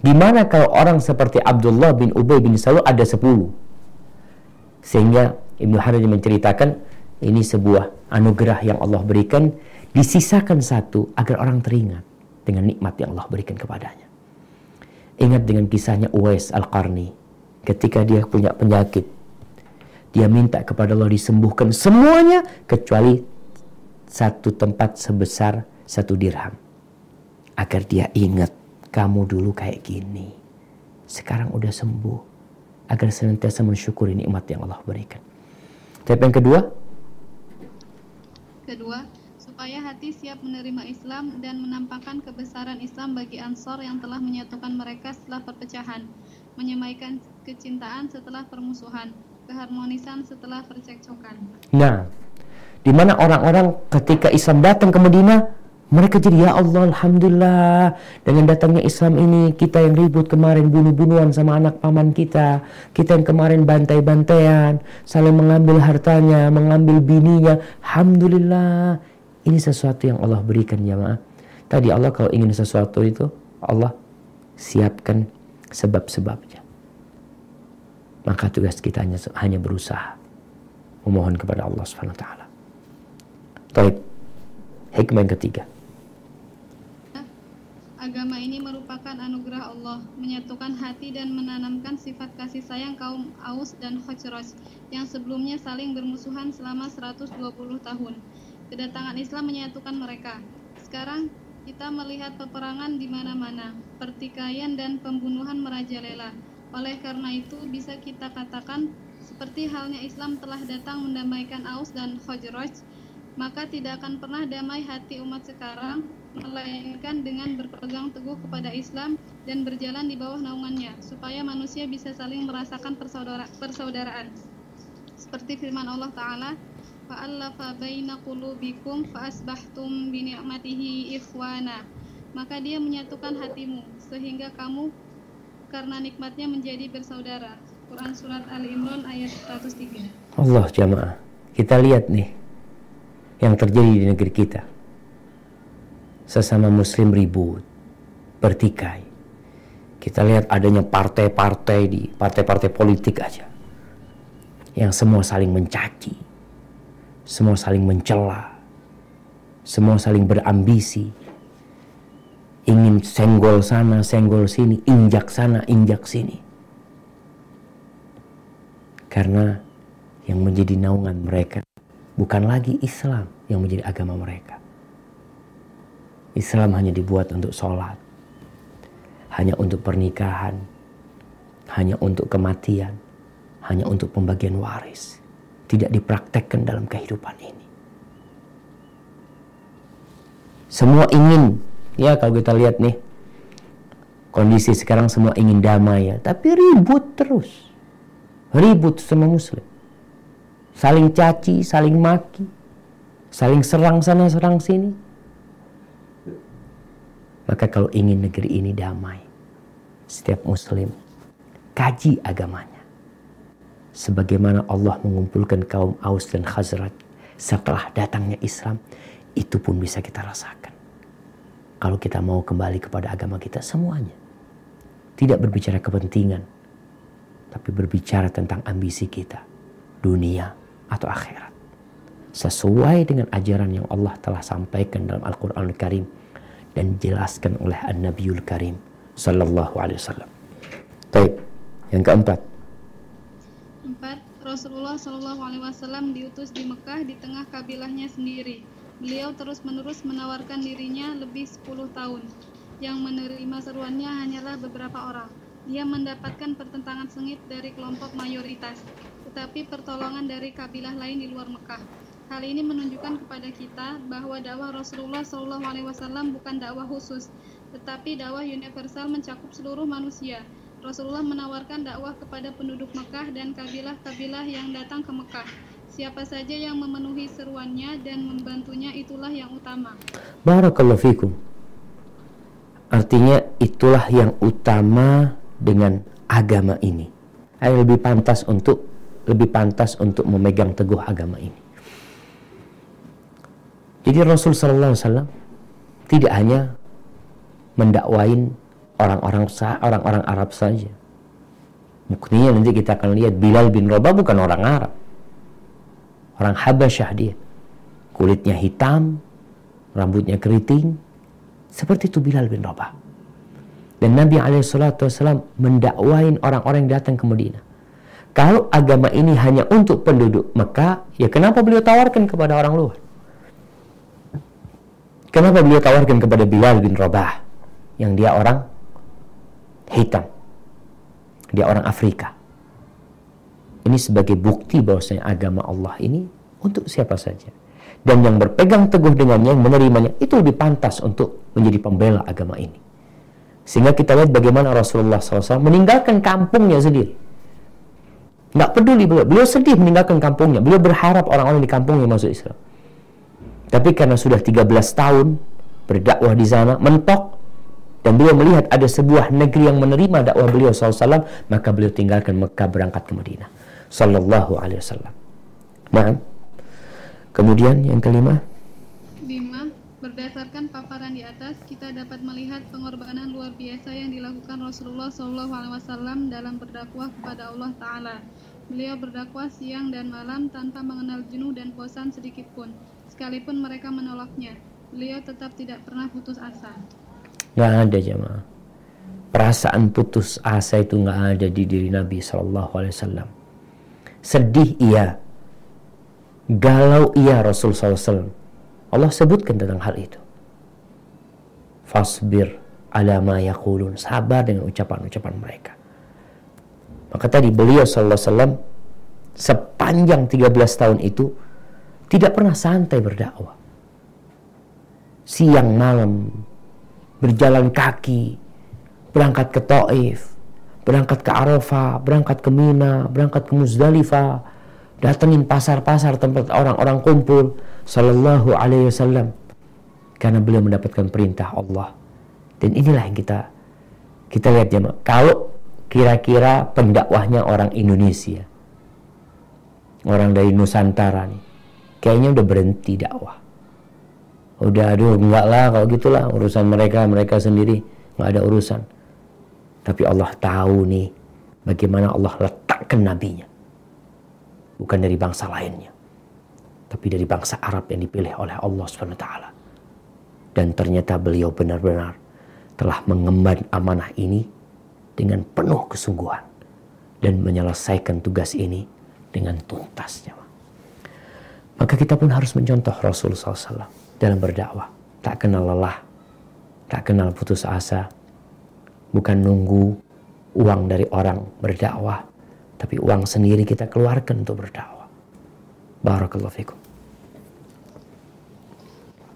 Gimana kalau orang seperti Abdullah bin Ubay bin Salul ada 10? Sehingga Ibnu Hajar menceritakan ini sebuah anugerah yang Allah berikan disisakan satu agar orang teringat dengan nikmat yang Allah berikan kepadanya. Ingat dengan kisahnya Uwais Al-Qarni ketika dia punya penyakit. Dia minta kepada Allah disembuhkan semuanya kecuali satu tempat sebesar satu dirham. Agar dia ingat kamu dulu kayak gini. Sekarang udah sembuh. Agar senantiasa mensyukuri nikmat yang Allah berikan. Tapi yang kedua, Kedua, supaya hati siap menerima Islam dan menampakkan kebesaran Islam bagi Ansor yang telah menyatukan mereka setelah perpecahan, menyemaikan kecintaan setelah permusuhan, keharmonisan setelah percekcokan. Nah, di mana orang-orang ketika Islam datang ke Madinah, mereka jadi ya Allah Alhamdulillah dengan datangnya Islam ini kita yang ribut kemarin bunuh-bunuhan sama anak paman kita kita yang kemarin bantai-bantaian saling mengambil hartanya mengambil bininya. Alhamdulillah ini sesuatu yang Allah berikan jamaah. Tadi Allah kalau ingin sesuatu itu Allah siapkan sebab-sebabnya maka tugas kita hanya, hanya berusaha memohon kepada Allah Subhanahu wa taala. Baik. Hikmah yang ketiga. Agama ini merupakan anugerah Allah, menyatukan hati dan menanamkan sifat kasih sayang kaum Aus dan Khazraj yang sebelumnya saling bermusuhan selama 120 tahun. Kedatangan Islam menyatukan mereka. Sekarang kita melihat peperangan di mana-mana, pertikaian dan pembunuhan merajalela. Oleh karena itu bisa kita katakan seperti halnya Islam telah datang mendamaikan Aus dan Khazraj, maka tidak akan pernah damai hati umat sekarang melainkan dengan berpegang teguh kepada Islam dan berjalan di bawah naungannya supaya manusia bisa saling merasakan persaudara persaudaraan. Seperti firman Allah taala baina qulubikum fa'asbahtum bi ni'matihi ikhwana. Maka dia menyatukan hatimu sehingga kamu karena nikmatnya menjadi bersaudara Quran surat Ali Imran ayat 103 Allah jamaah kita lihat nih yang terjadi di negeri kita sesama muslim ribut, bertikai. Kita lihat adanya partai-partai di partai-partai politik aja. Yang semua saling mencaci. Semua saling mencela. Semua saling berambisi. Ingin senggol sana, senggol sini, injak sana, injak sini. Karena yang menjadi naungan mereka bukan lagi Islam yang menjadi agama mereka Islam hanya dibuat untuk sholat, hanya untuk pernikahan, hanya untuk kematian, hanya untuk pembagian waris. Tidak dipraktekkan dalam kehidupan ini. Semua ingin, ya kalau kita lihat nih, kondisi sekarang semua ingin damai ya, tapi ribut terus. Ribut sama muslim. Saling caci, saling maki, saling serang sana, serang sini maka kalau ingin negeri ini damai, setiap muslim kaji agamanya. Sebagaimana Allah mengumpulkan kaum Aus dan Khazraj setelah datangnya Islam, itu pun bisa kita rasakan. Kalau kita mau kembali kepada agama kita semuanya. Tidak berbicara kepentingan, tapi berbicara tentang ambisi kita, dunia atau akhirat. Sesuai dengan ajaran yang Allah telah sampaikan dalam Al-Quran Al Karim dan dijelaskan oleh An-Nabiul Karim sallallahu alaihi wasallam. Baik, yang keempat. Empat, Rasulullah Shallallahu alaihi wasallam diutus di Mekah di tengah kabilahnya sendiri. Beliau terus-menerus menawarkan dirinya lebih 10 tahun. Yang menerima seruannya hanyalah beberapa orang. Dia mendapatkan pertentangan sengit dari kelompok mayoritas, tetapi pertolongan dari kabilah lain di luar Mekah. Hal ini menunjukkan kepada kita bahwa dakwah Rasulullah SAW bukan dakwah khusus, tetapi dakwah universal mencakup seluruh manusia. Rasulullah menawarkan dakwah kepada penduduk Mekah dan kabilah-kabilah yang datang ke Mekah. Siapa saja yang memenuhi seruannya dan membantunya itulah yang utama. Barakallahu fikum. Artinya itulah yang utama dengan agama ini. Yang lebih pantas untuk lebih pantas untuk memegang teguh agama ini. Jadi Rasul Sallallahu Alaihi Wasallam tidak hanya mendakwain orang-orang orang-orang Arab saja. Buktinya nanti kita akan lihat Bilal bin Rabah bukan orang Arab. Orang Habasyah dia. Kulitnya hitam, rambutnya keriting. Seperti itu Bilal bin Rabah. Dan Nabi SAW mendakwain orang-orang yang datang ke Madinah. Kalau agama ini hanya untuk penduduk Mekah, ya kenapa beliau tawarkan kepada orang luar? Kenapa beliau tawarkan kepada Bilal bin Rabah yang dia orang hitam? Dia orang Afrika. Ini sebagai bukti bahwasanya agama Allah ini untuk siapa saja. Dan yang berpegang teguh dengannya, yang menerimanya, itu lebih pantas untuk menjadi pembela agama ini. Sehingga kita lihat bagaimana Rasulullah SAW meninggalkan kampungnya sendiri. Nggak peduli beliau. Beliau sedih meninggalkan kampungnya. Beliau berharap orang-orang di kampungnya masuk Islam. Tapi karena sudah 13 tahun berdakwah di sana, mentok, dan beliau melihat ada sebuah negeri yang menerima dakwah beliau SAW, maka beliau tinggalkan Mekah berangkat ke Madinah. Sallallahu alaihi wasallam. Nah, kemudian yang kelima. Lima, berdasarkan paparan di atas, kita dapat melihat pengorbanan luar biasa yang dilakukan Rasulullah SAW dalam berdakwah kepada Allah Ta'ala. Beliau berdakwah siang dan malam tanpa mengenal jenuh dan bosan sedikit pun. Sekalipun mereka menolaknya, beliau tetap tidak pernah putus asa. Gak ada jemaah. Perasaan putus asa itu gak ada di diri Nabi Shallallahu Alaihi Wasallam. Sedih iya, galau iya Rasul SAW. Allah sebutkan tentang hal itu. Fasbir ala ma yakulun. Sabar dengan ucapan-ucapan mereka. Maka tadi beliau SAW sepanjang 13 tahun itu tidak pernah santai berdakwah. Siang malam berjalan kaki, berangkat ke Taif, berangkat ke Arafah, berangkat ke Mina, berangkat ke Muzdalifah, datengin pasar-pasar tempat orang-orang kumpul, sallallahu alaihi wasallam. Karena beliau mendapatkan perintah Allah. Dan inilah yang kita kita lihat ya, kalau kira-kira pendakwahnya orang Indonesia, orang dari Nusantara nih, kayaknya udah berhenti dakwah. Udah aduh enggak lah kalau gitulah urusan mereka mereka sendiri nggak ada urusan. Tapi Allah tahu nih bagaimana Allah letakkan nabinya. Bukan dari bangsa lainnya. Tapi dari bangsa Arab yang dipilih oleh Allah taala. Dan ternyata beliau benar-benar telah mengemban amanah ini dengan penuh kesungguhan dan menyelesaikan tugas ini dengan tuntasnya. Maka kita pun harus mencontoh Rasulullah SAW dalam berdakwah. Tak kenal lelah, tak kenal putus asa. Bukan nunggu uang dari orang berdakwah, tapi uang sendiri kita keluarkan untuk berdakwah. Barakallahu fikum.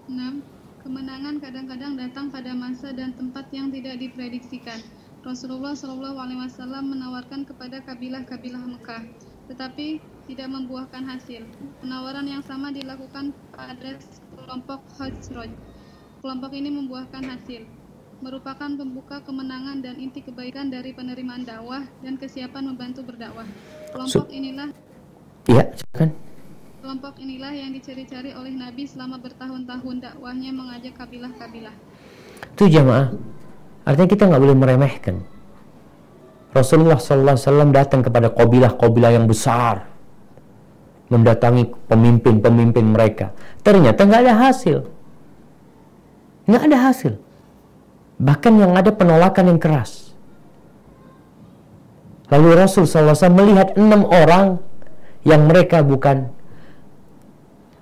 6. Kemenangan kadang-kadang datang pada masa dan tempat yang tidak diprediksikan. Rasulullah SAW menawarkan kepada kabilah-kabilah Mekah, tetapi tidak membuahkan hasil. Penawaran yang sama dilakukan pada kelompok Khazraj. Kelompok ini membuahkan hasil, merupakan pembuka kemenangan dan inti kebaikan dari penerimaan dakwah dan kesiapan membantu berdakwah. Kelompok inilah Iya, silakan. Kelompok inilah yang dicari-cari oleh Nabi selama bertahun-tahun dakwahnya mengajak kabilah-kabilah. Itu jamaah. Artinya kita nggak boleh meremehkan. Rasulullah SAW datang kepada kabilah-kabilah yang besar, mendatangi pemimpin-pemimpin mereka. Ternyata nggak ada hasil. Nggak ada hasil. Bahkan yang ada penolakan yang keras. Lalu Rasul SAW melihat enam orang yang mereka bukan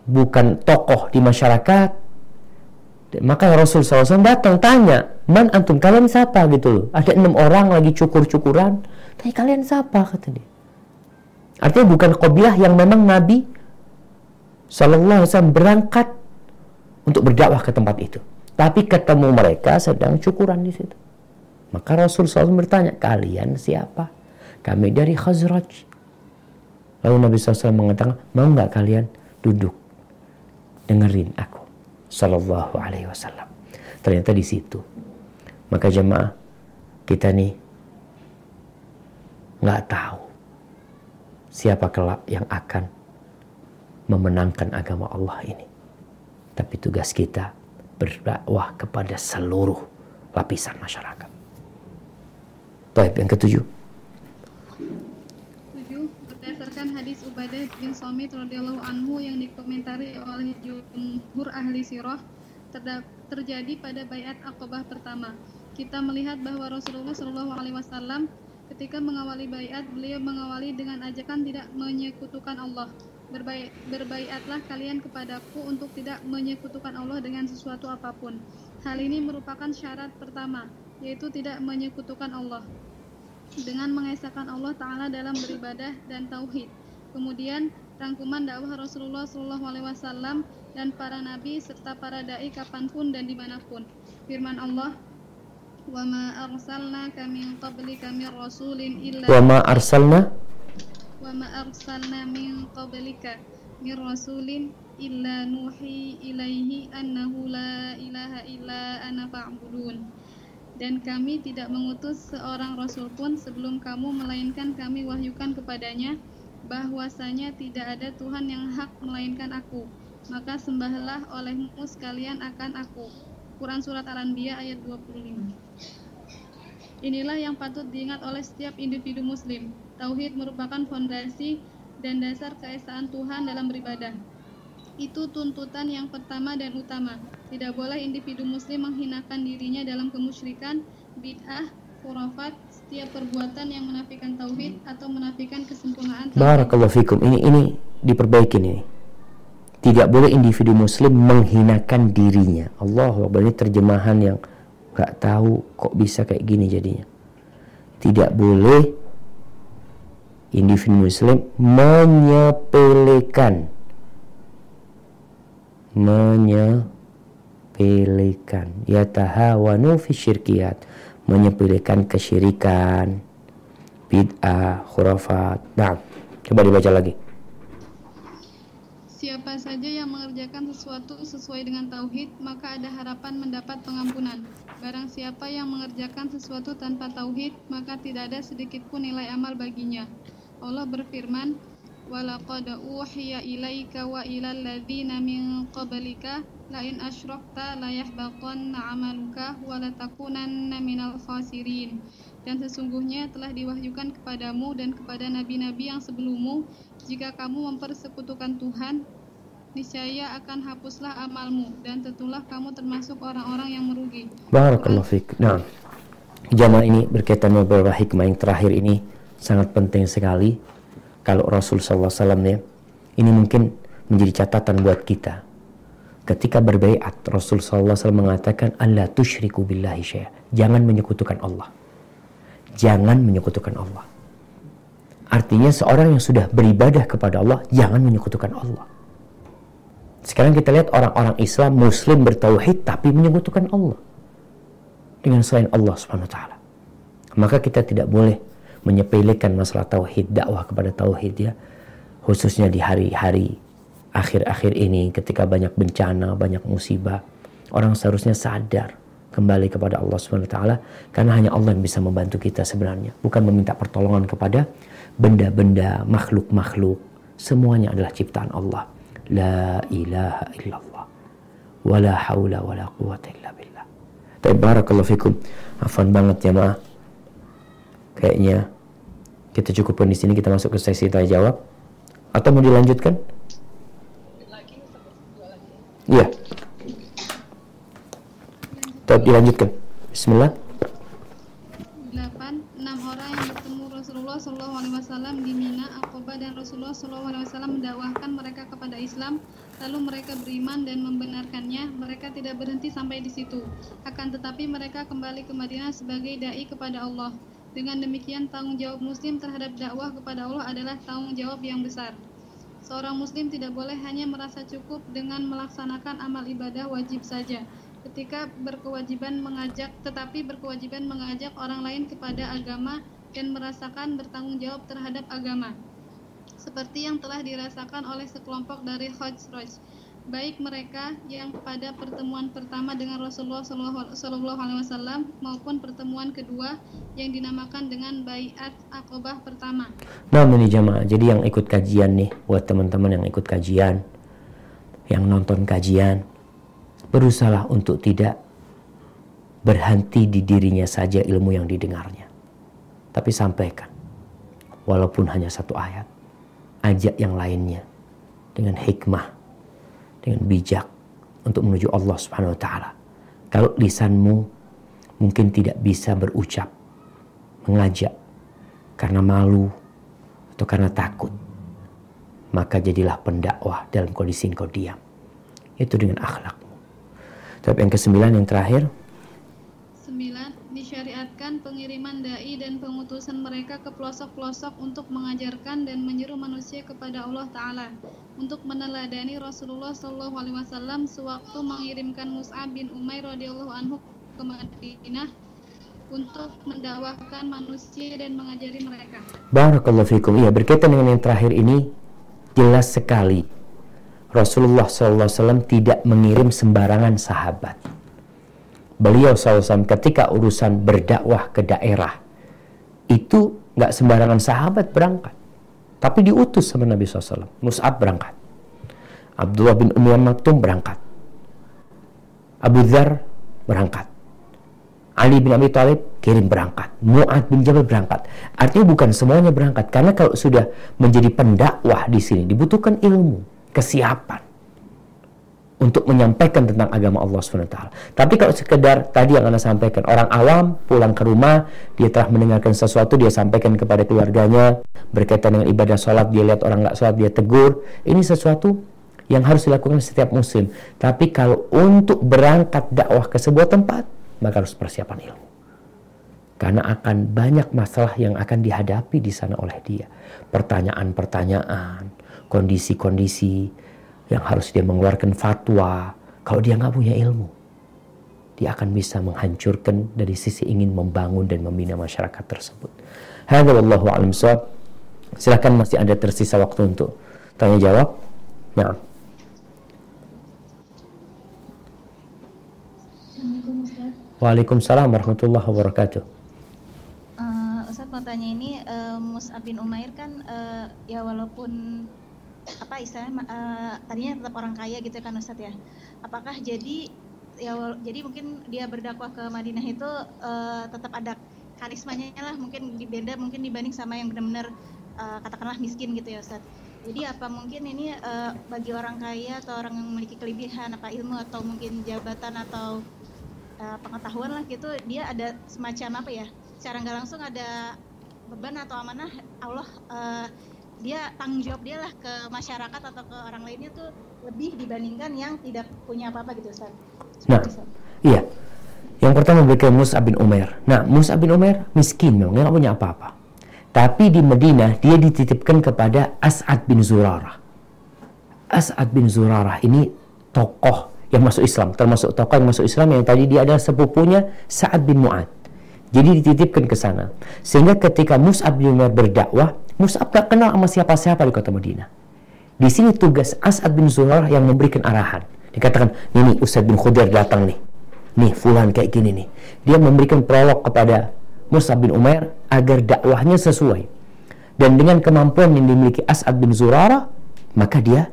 bukan tokoh di masyarakat. Maka Rasul SAW datang tanya, man antum kalian siapa gitu. Ada enam orang lagi cukur-cukuran. Tanya kalian siapa kata dia. Artinya bukan kabilah yang memang Nabi Wasallam berangkat untuk berdakwah ke tempat itu. Tapi ketemu mereka sedang cukuran di situ. Maka Rasul SAW bertanya, kalian siapa? Kami dari Khazraj. Lalu Nabi SAW mengatakan, mau nggak kalian duduk dengerin aku? Sallallahu Alaihi Wasallam. Ternyata di situ Maka jemaah kita nih nggak tahu siapa kelak yang akan memenangkan agama Allah ini. Tapi tugas kita berdakwah kepada seluruh lapisan masyarakat. Baik, yang ketujuh. Tujuh, berdasarkan hadis Ubadah bin Somit radhiyallahu anhu yang dikomentari oleh jumhur ahli sirah terjadi pada bayat Aqabah pertama. Kita melihat bahwa Rasulullah Shallallahu alaihi wasallam ketika mengawali bayat, beliau mengawali dengan ajakan tidak menyekutukan Allah berbaiatlah kalian kepadaku untuk tidak menyekutukan Allah dengan sesuatu apa pun. Hal ini merupakan syarat pertama, yaitu tidak menyekutukan Allah dengan mengesahkan Allah Ta'ala dalam beribadah dan tauhid. Kemudian rangkuman dakwah Rasulullah SAW dan para nabi serta para dai kapan pun dan di mana pun. Firman Allah, "Wa ma arsalna kami qablika min rasulin illa Wa ma arsalna wa ma arsalna min qablika min rasulin illa nuhi ilaihi annahu la ilaha illa ana fa'budun. Dan kami tidak mengutus seorang rasul pun sebelum kamu melainkan kami wahyukan kepadanya bahwasanya tidak ada Tuhan yang hak melainkan aku. Maka sembahlah olehmu sekalian akan aku. Quran Surat Al-Anbiya ayat 25 Inilah yang patut diingat oleh setiap individu muslim Tauhid merupakan fondasi dan dasar keesaan Tuhan dalam beribadah. Itu tuntutan yang pertama dan utama. Tidak boleh individu muslim menghinakan dirinya dalam kemusyrikan, bid'ah, khurafat, setiap perbuatan yang menafikan tauhid atau menafikan kesempurnaan. Barakallahu fikum. Ini ini diperbaiki ini. Tidak boleh individu muslim menghinakan dirinya. Allah ini terjemahan yang gak tahu kok bisa kayak gini jadinya. Tidak boleh individu muslim menyepelekan. Menyepelekan. Ya tahawanu fi syirkiyat. Menyepelekan kesyirikan. Bid'ah khurafat. Nah coba dibaca lagi. Siapa saja yang mengerjakan sesuatu sesuai dengan tauhid, maka ada harapan mendapat pengampunan. Barang siapa yang mengerjakan sesuatu tanpa tauhid, maka tidak ada sedikit pun nilai amal baginya. Allah berfirman, "Walaqad uhiya ilaika wa ilal ladzina min qablika la in asyrakta la yahbaqanna 'amaluka wa la takunanna minal khasirin." Dan sesungguhnya telah diwahyukan kepadamu dan kepada nabi-nabi yang sebelummu, jika kamu mempersekutukan Tuhan, niscaya akan hapuslah amalmu dan tentulah kamu termasuk orang-orang yang merugi. Barakallahu fiik. Nah, jamaah ini berkaitan dengan beberapa hikmah yang terakhir ini sangat penting sekali. Kalau Rasul SAW ya ini mungkin menjadi catatan buat kita. Ketika berbaiat Rasul SAW mengatakan Allah tusyriku billahi syai'a jangan menyekutukan Allah. Jangan menyekutukan Allah. Artinya seorang yang sudah beribadah kepada Allah jangan menyekutukan Allah. Sekarang kita lihat orang-orang Islam Muslim bertauhid tapi menyekutukan Allah. Dengan selain Allah Subhanahu wa taala. Maka kita tidak boleh menyepelekan masalah tauhid, dakwah kepada tauhid ya. Khususnya di hari-hari akhir-akhir ini ketika banyak bencana, banyak musibah, orang seharusnya sadar kembali kepada Allah Subhanahu wa taala karena hanya Allah yang bisa membantu kita sebenarnya, bukan meminta pertolongan kepada benda-benda, makhluk-makhluk. Semuanya adalah ciptaan Allah. La ilaha illallah. Wala haula wala quwata illa billah. Barakallahu fikum. Afan banget ya kayaknya kita cukupkan di sini kita masuk ke sesi tanya jawab atau mau dilanjutkan? Iya. Tetap dilanjutkan. Bismillah. 8. Enam orang yang bertemu Rasulullah Shallallahu Alaihi Wasallam di Mina, Aqaba dan Rasulullah Shallallahu Alaihi Wasallam mendakwahkan mereka kepada Islam. Lalu mereka beriman dan membenarkannya. Mereka tidak berhenti sampai di situ. Akan tetapi mereka kembali ke Madinah sebagai dai kepada Allah. Dengan demikian, tanggung jawab Muslim terhadap dakwah kepada Allah adalah tanggung jawab yang besar. Seorang Muslim tidak boleh hanya merasa cukup dengan melaksanakan amal ibadah wajib saja, ketika berkewajiban mengajak, tetapi berkewajiban mengajak orang lain kepada agama dan merasakan bertanggung jawab terhadap agama. Seperti yang telah dirasakan oleh sekelompok dari Khajraj. Baik mereka yang pada pertemuan pertama dengan Rasulullah Shallallahu Alaihi Wasallam maupun pertemuan kedua yang dinamakan dengan Bayat Akobah pertama. Nah ini jamaah, jadi yang ikut kajian nih, buat teman-teman yang ikut kajian, yang nonton kajian, berusaha untuk tidak berhenti di dirinya saja ilmu yang didengarnya. Tapi sampaikan, walaupun hanya satu ayat, ajak yang lainnya dengan hikmah dengan bijak untuk menuju Allah Subhanahu wa taala. Kalau lisanmu mungkin tidak bisa berucap, mengajak karena malu atau karena takut, maka jadilah pendakwah dalam kondisi engkau diam. Itu dengan akhlakmu. Tapi yang kesembilan yang terakhir, pengiriman dai dan pengutusan mereka ke pelosok-pelosok untuk mengajarkan dan menyeru manusia kepada Allah Taala untuk meneladani Rasulullah Shallallahu Alaihi Wasallam sewaktu mengirimkan Mus'ab bin Umair radhiyallahu anhu ke Madinah untuk mendakwahkan manusia dan mengajari mereka. Barakallahu fikum. Iya, berkaitan dengan yang terakhir ini jelas sekali Rasulullah SAW tidak mengirim sembarangan sahabat beliau SAW ketika urusan berdakwah ke daerah itu nggak sembarangan sahabat berangkat tapi diutus sama Nabi SAW Mus'ab berangkat Abdullah bin Umar Maktum berangkat Abu Dhar berangkat Ali bin Abi Thalib kirim berangkat Mu'ad bin Jabal berangkat. Artinya bukan semuanya berangkat karena kalau sudah menjadi pendakwah di sini dibutuhkan ilmu kesiapan untuk menyampaikan tentang agama Allah SWT. Tapi kalau sekedar tadi yang Anda sampaikan, orang awam pulang ke rumah, dia telah mendengarkan sesuatu, dia sampaikan kepada keluarganya, berkaitan dengan ibadah sholat, dia lihat orang nggak sholat, dia tegur. Ini sesuatu yang harus dilakukan setiap muslim. Tapi kalau untuk berangkat dakwah ke sebuah tempat, maka harus persiapan ilmu. Karena akan banyak masalah yang akan dihadapi di sana oleh dia. Pertanyaan-pertanyaan, kondisi-kondisi, yang harus dia mengeluarkan fatwa kalau dia nggak punya ilmu dia akan bisa menghancurkan dari sisi ingin membangun dan membina masyarakat tersebut. Hadza wallahu a'lam Silakan masih ada tersisa waktu untuk tanya jawab. Nah. Waalaikumsalam warahmatullahi wabarakatuh. Uh, Ustaz mau tanya ini uh, Mus'ab bin Umair kan uh, ya walaupun apa istilahnya uh, tadinya tetap orang kaya gitu kan Ustadz ya. Apakah jadi ya jadi mungkin dia berdakwah ke Madinah itu uh, tetap ada karismanya lah mungkin beda mungkin dibanding sama yang benar-benar uh, katakanlah miskin gitu ya Ustadz. Jadi apa mungkin ini uh, bagi orang kaya atau orang yang memiliki kelebihan apa ilmu atau mungkin jabatan atau uh, pengetahuan lah gitu dia ada semacam apa ya? Secara nggak langsung ada beban atau amanah Allah uh, dia tanggung jawab dia lah ke masyarakat atau ke orang lainnya tuh lebih dibandingkan yang tidak punya apa-apa gitu Ustaz. Nah, iya. Yang pertama berikan Mus'ab bin Umair. Nah, Mus'ab bin Umair miskin memang, nggak punya apa-apa. Tapi di Madinah dia dititipkan kepada As'ad bin Zurarah. As'ad bin Zurarah ini tokoh yang masuk Islam, termasuk tokoh yang masuk Islam yang tadi dia adalah sepupunya Sa'ad bin Mu'ad. Jadi dititipkan ke sana. Sehingga ketika Mus'ab bin Umair berdakwah, Mus'ab gak kenal sama siapa-siapa di kota Madinah. Di sini tugas As'ad bin Zuhair yang memberikan arahan. Dikatakan, ini Ustaz bin Khudair datang nih. Nih, fulan kayak gini nih. Dia memberikan prolog kepada Mus'ab bin Umair agar dakwahnya sesuai. Dan dengan kemampuan yang dimiliki As'ad bin Zurara, maka dia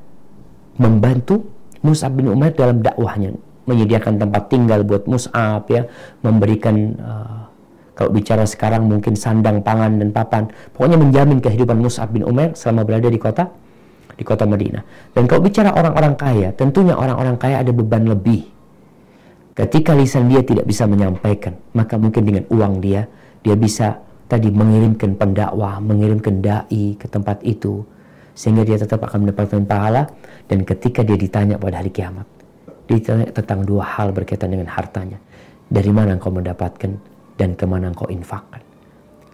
membantu Mus'ab bin Umair dalam dakwahnya. Menyediakan tempat tinggal buat Mus'ab, ya, memberikan uh, kalau bicara sekarang mungkin sandang, pangan, dan papan. Pokoknya menjamin kehidupan Mus'ab bin Umar selama berada di kota di kota Madinah. Dan kalau bicara orang-orang kaya, tentunya orang-orang kaya ada beban lebih. Ketika lisan dia tidak bisa menyampaikan, maka mungkin dengan uang dia, dia bisa tadi mengirimkan pendakwah, mengirimkan dai ke tempat itu, sehingga dia tetap akan mendapatkan pahala. Dan ketika dia ditanya pada hari kiamat, ditanya tentang dua hal berkaitan dengan hartanya. Dari mana engkau mendapatkan dan ke mana engkau infakkan.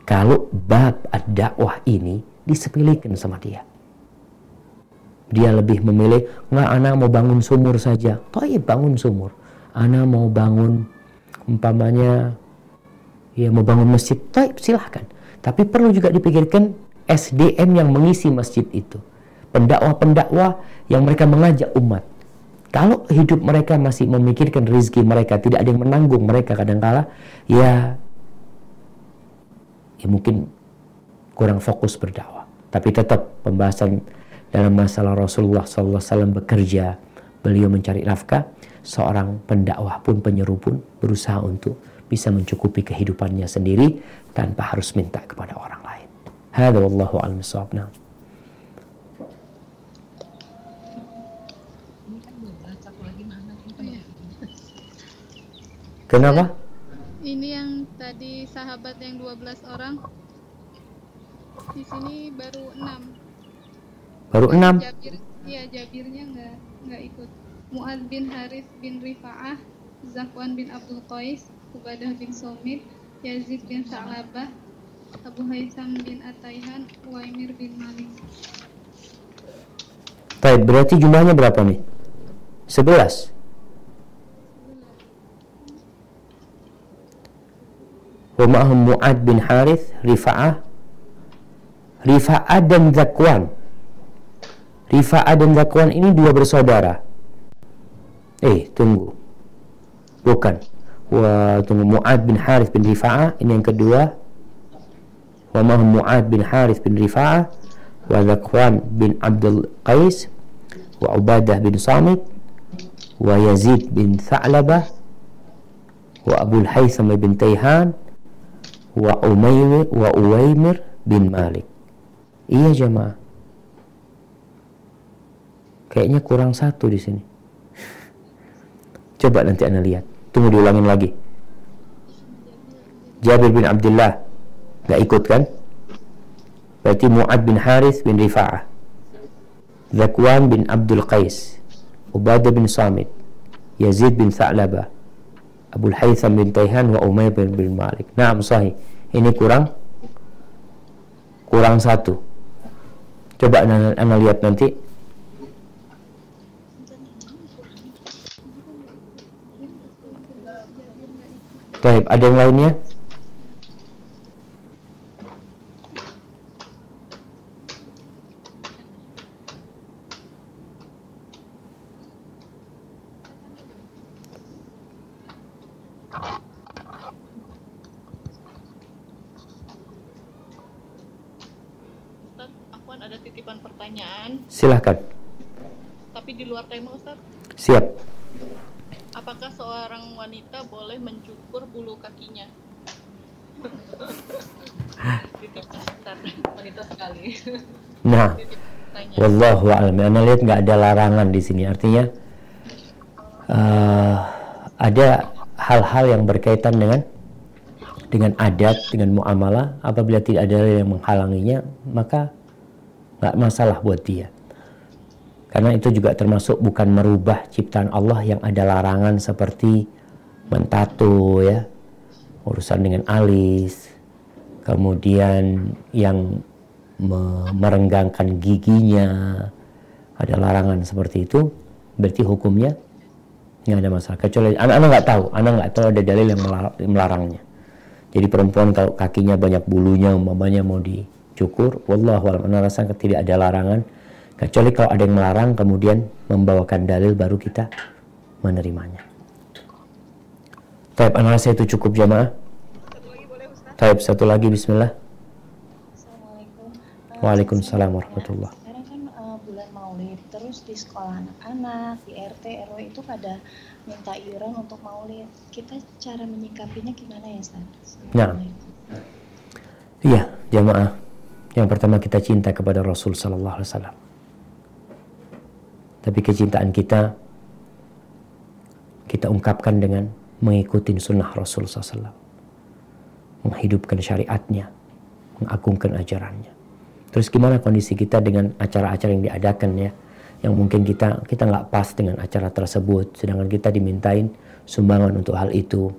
Kalau bab dakwah ini disepilikan sama dia. Dia lebih memilih, nggak anak mau bangun sumur saja. Toh bangun sumur. Anak mau bangun, umpamanya, ya mau bangun masjid. Toh silahkan. Tapi perlu juga dipikirkan SDM yang mengisi masjid itu. Pendakwah-pendakwah yang mereka mengajak umat. Kalau hidup mereka masih memikirkan rezeki mereka, tidak ada yang menanggung mereka kadangkala, ya ya mungkin kurang fokus berdakwah. Tapi tetap pembahasan dalam masalah Rasulullah SAW bekerja, beliau mencari nafkah, seorang pendakwah pun penyeru pun berusaha untuk bisa mencukupi kehidupannya sendiri tanpa harus minta kepada orang lain. Hada wallahu a'lam Kenapa? Ini yang tadi sahabat yang 12 orang. Di sini baru 6. Baru 6? Jabir, iya Jabirnya nggak nggak ikut. Muad bin Harith bin Rifa'ah, Zakwan bin Abdul Qais, Ubadah bin Somit, Yazid bin Sa'labah, Abu Haitham bin Ataihan, Waimir bin Malik. Baik, berarti jumlahnya berapa nih? 11. Wa ma'ahum Mu'ad bin Harith, Rifa'ah, Rifa'ah dan Zakwan. Rifa'ah dan Zakwan ini dua bersaudara. Eh, tunggu. Bukan. Wa tunggu Mu'ad bin Harith bin Rifa'ah, ini yang kedua. Wa ma'ahum Mu'ad bin Harith bin Rifa'ah, wa Zakwan bin Abdul Qais, wa Ubadah bin Samit, wa Yazid bin Tha'labah, wa Abu Haytham bin Tayhan, wa Umaymir wa Uwaimir bin Malik. Iya jemaah. Kayaknya kurang satu di sini. Coba nanti anda lihat. Tunggu diulangin lagi. Jabir bin Abdullah nggak ikut kan? Berarti Mu'ad bin Harith bin Rifa'ah. Zakwan bin Abdul Qais. Ubadah bin Samit. Yazid bin Tha'labah. Abu Haytham bin Tayhan wa Umayyah bin, bin Malik. Nah, sahih. Ini kurang kurang satu. Coba anda lihat nanti. Baik, ada yang lainnya? Silahkan. Tapi di luar tema Ustaz. Siap. Apakah seorang wanita boleh mencukur bulu kakinya? wanita sekali. Nah, wallahu a'lam. Anda lihat nggak ada larangan di sini. Artinya uh, ada hal-hal yang berkaitan dengan dengan adat, dengan muamalah. Apabila tidak ada yang menghalanginya, maka nggak masalah buat dia. Karena itu juga termasuk bukan merubah ciptaan Allah yang ada larangan seperti mentato ya, urusan dengan alis, kemudian yang merenggangkan giginya, ada larangan seperti itu, berarti hukumnya nggak ada masalah. Kecuali anak-anak nggak tahu, anak nggak tahu ada dalil yang melarangnya. Jadi perempuan kalau kakinya banyak bulunya, umpamanya mau dicukur, wallahu a'lam, rasa tidak ada larangan Kecuali kalau ada yang melarang kemudian membawakan dalil baru kita menerimanya. Taib analisa itu cukup jamaah. Taib satu lagi bismillah. Waalaikumsalam warahmatullah. Sekarang kan uh, bulan Maulid, terus di sekolah anak-anak, di RT RW itu pada minta iuran untuk Maulid. Kita cara menyikapinya gimana ya, Ustaz? Nah. Iya, jamaah. Yang pertama kita cinta kepada Rasul sallallahu alaihi wasallam. Tapi kecintaan kita kita ungkapkan dengan mengikuti sunnah Rasul SAW. Menghidupkan syariatnya, mengagungkan ajarannya. Terus gimana kondisi kita dengan acara-acara yang diadakan ya, yang mungkin kita kita nggak pas dengan acara tersebut, sedangkan kita dimintain sumbangan untuk hal itu.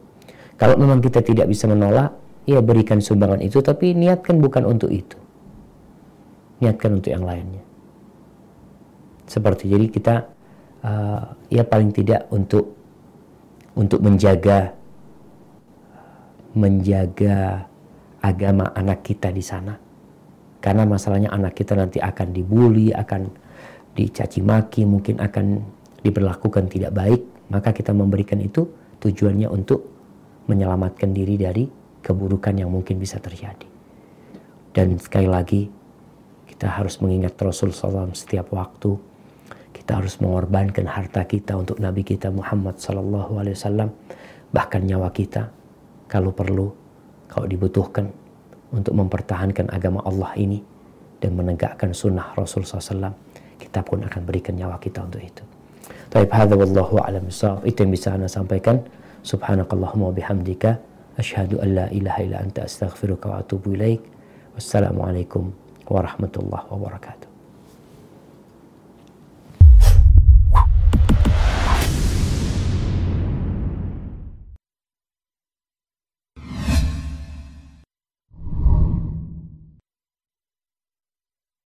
Kalau memang kita tidak bisa menolak, ya berikan sumbangan itu, tapi niatkan bukan untuk itu. Niatkan untuk yang lainnya seperti jadi kita uh, ya paling tidak untuk untuk menjaga menjaga agama anak kita di sana karena masalahnya anak kita nanti akan dibully akan dicaci maki mungkin akan diperlakukan tidak baik, maka kita memberikan itu tujuannya untuk menyelamatkan diri dari keburukan yang mungkin bisa terjadi. Dan sekali lagi, kita harus mengingat Rasul SAW setiap waktu. Kita harus mengorbankan harta kita untuk Nabi kita Muhammad SAW, bahkan nyawa kita, kalau perlu, kalau dibutuhkan untuk mempertahankan agama Allah ini dan menegakkan sunnah Rasul SAW, kita pun akan berikan nyawa kita untuk itu. Taib hadza wallahu a'lam Itu yang bisa Anda sampaikan. Subhanakallahumma bihamdika asyhadu an la ilaha illa anta astaghfiruka wa atubu ilaik. Wassalamualaikum warahmatullahi wabarakatuh.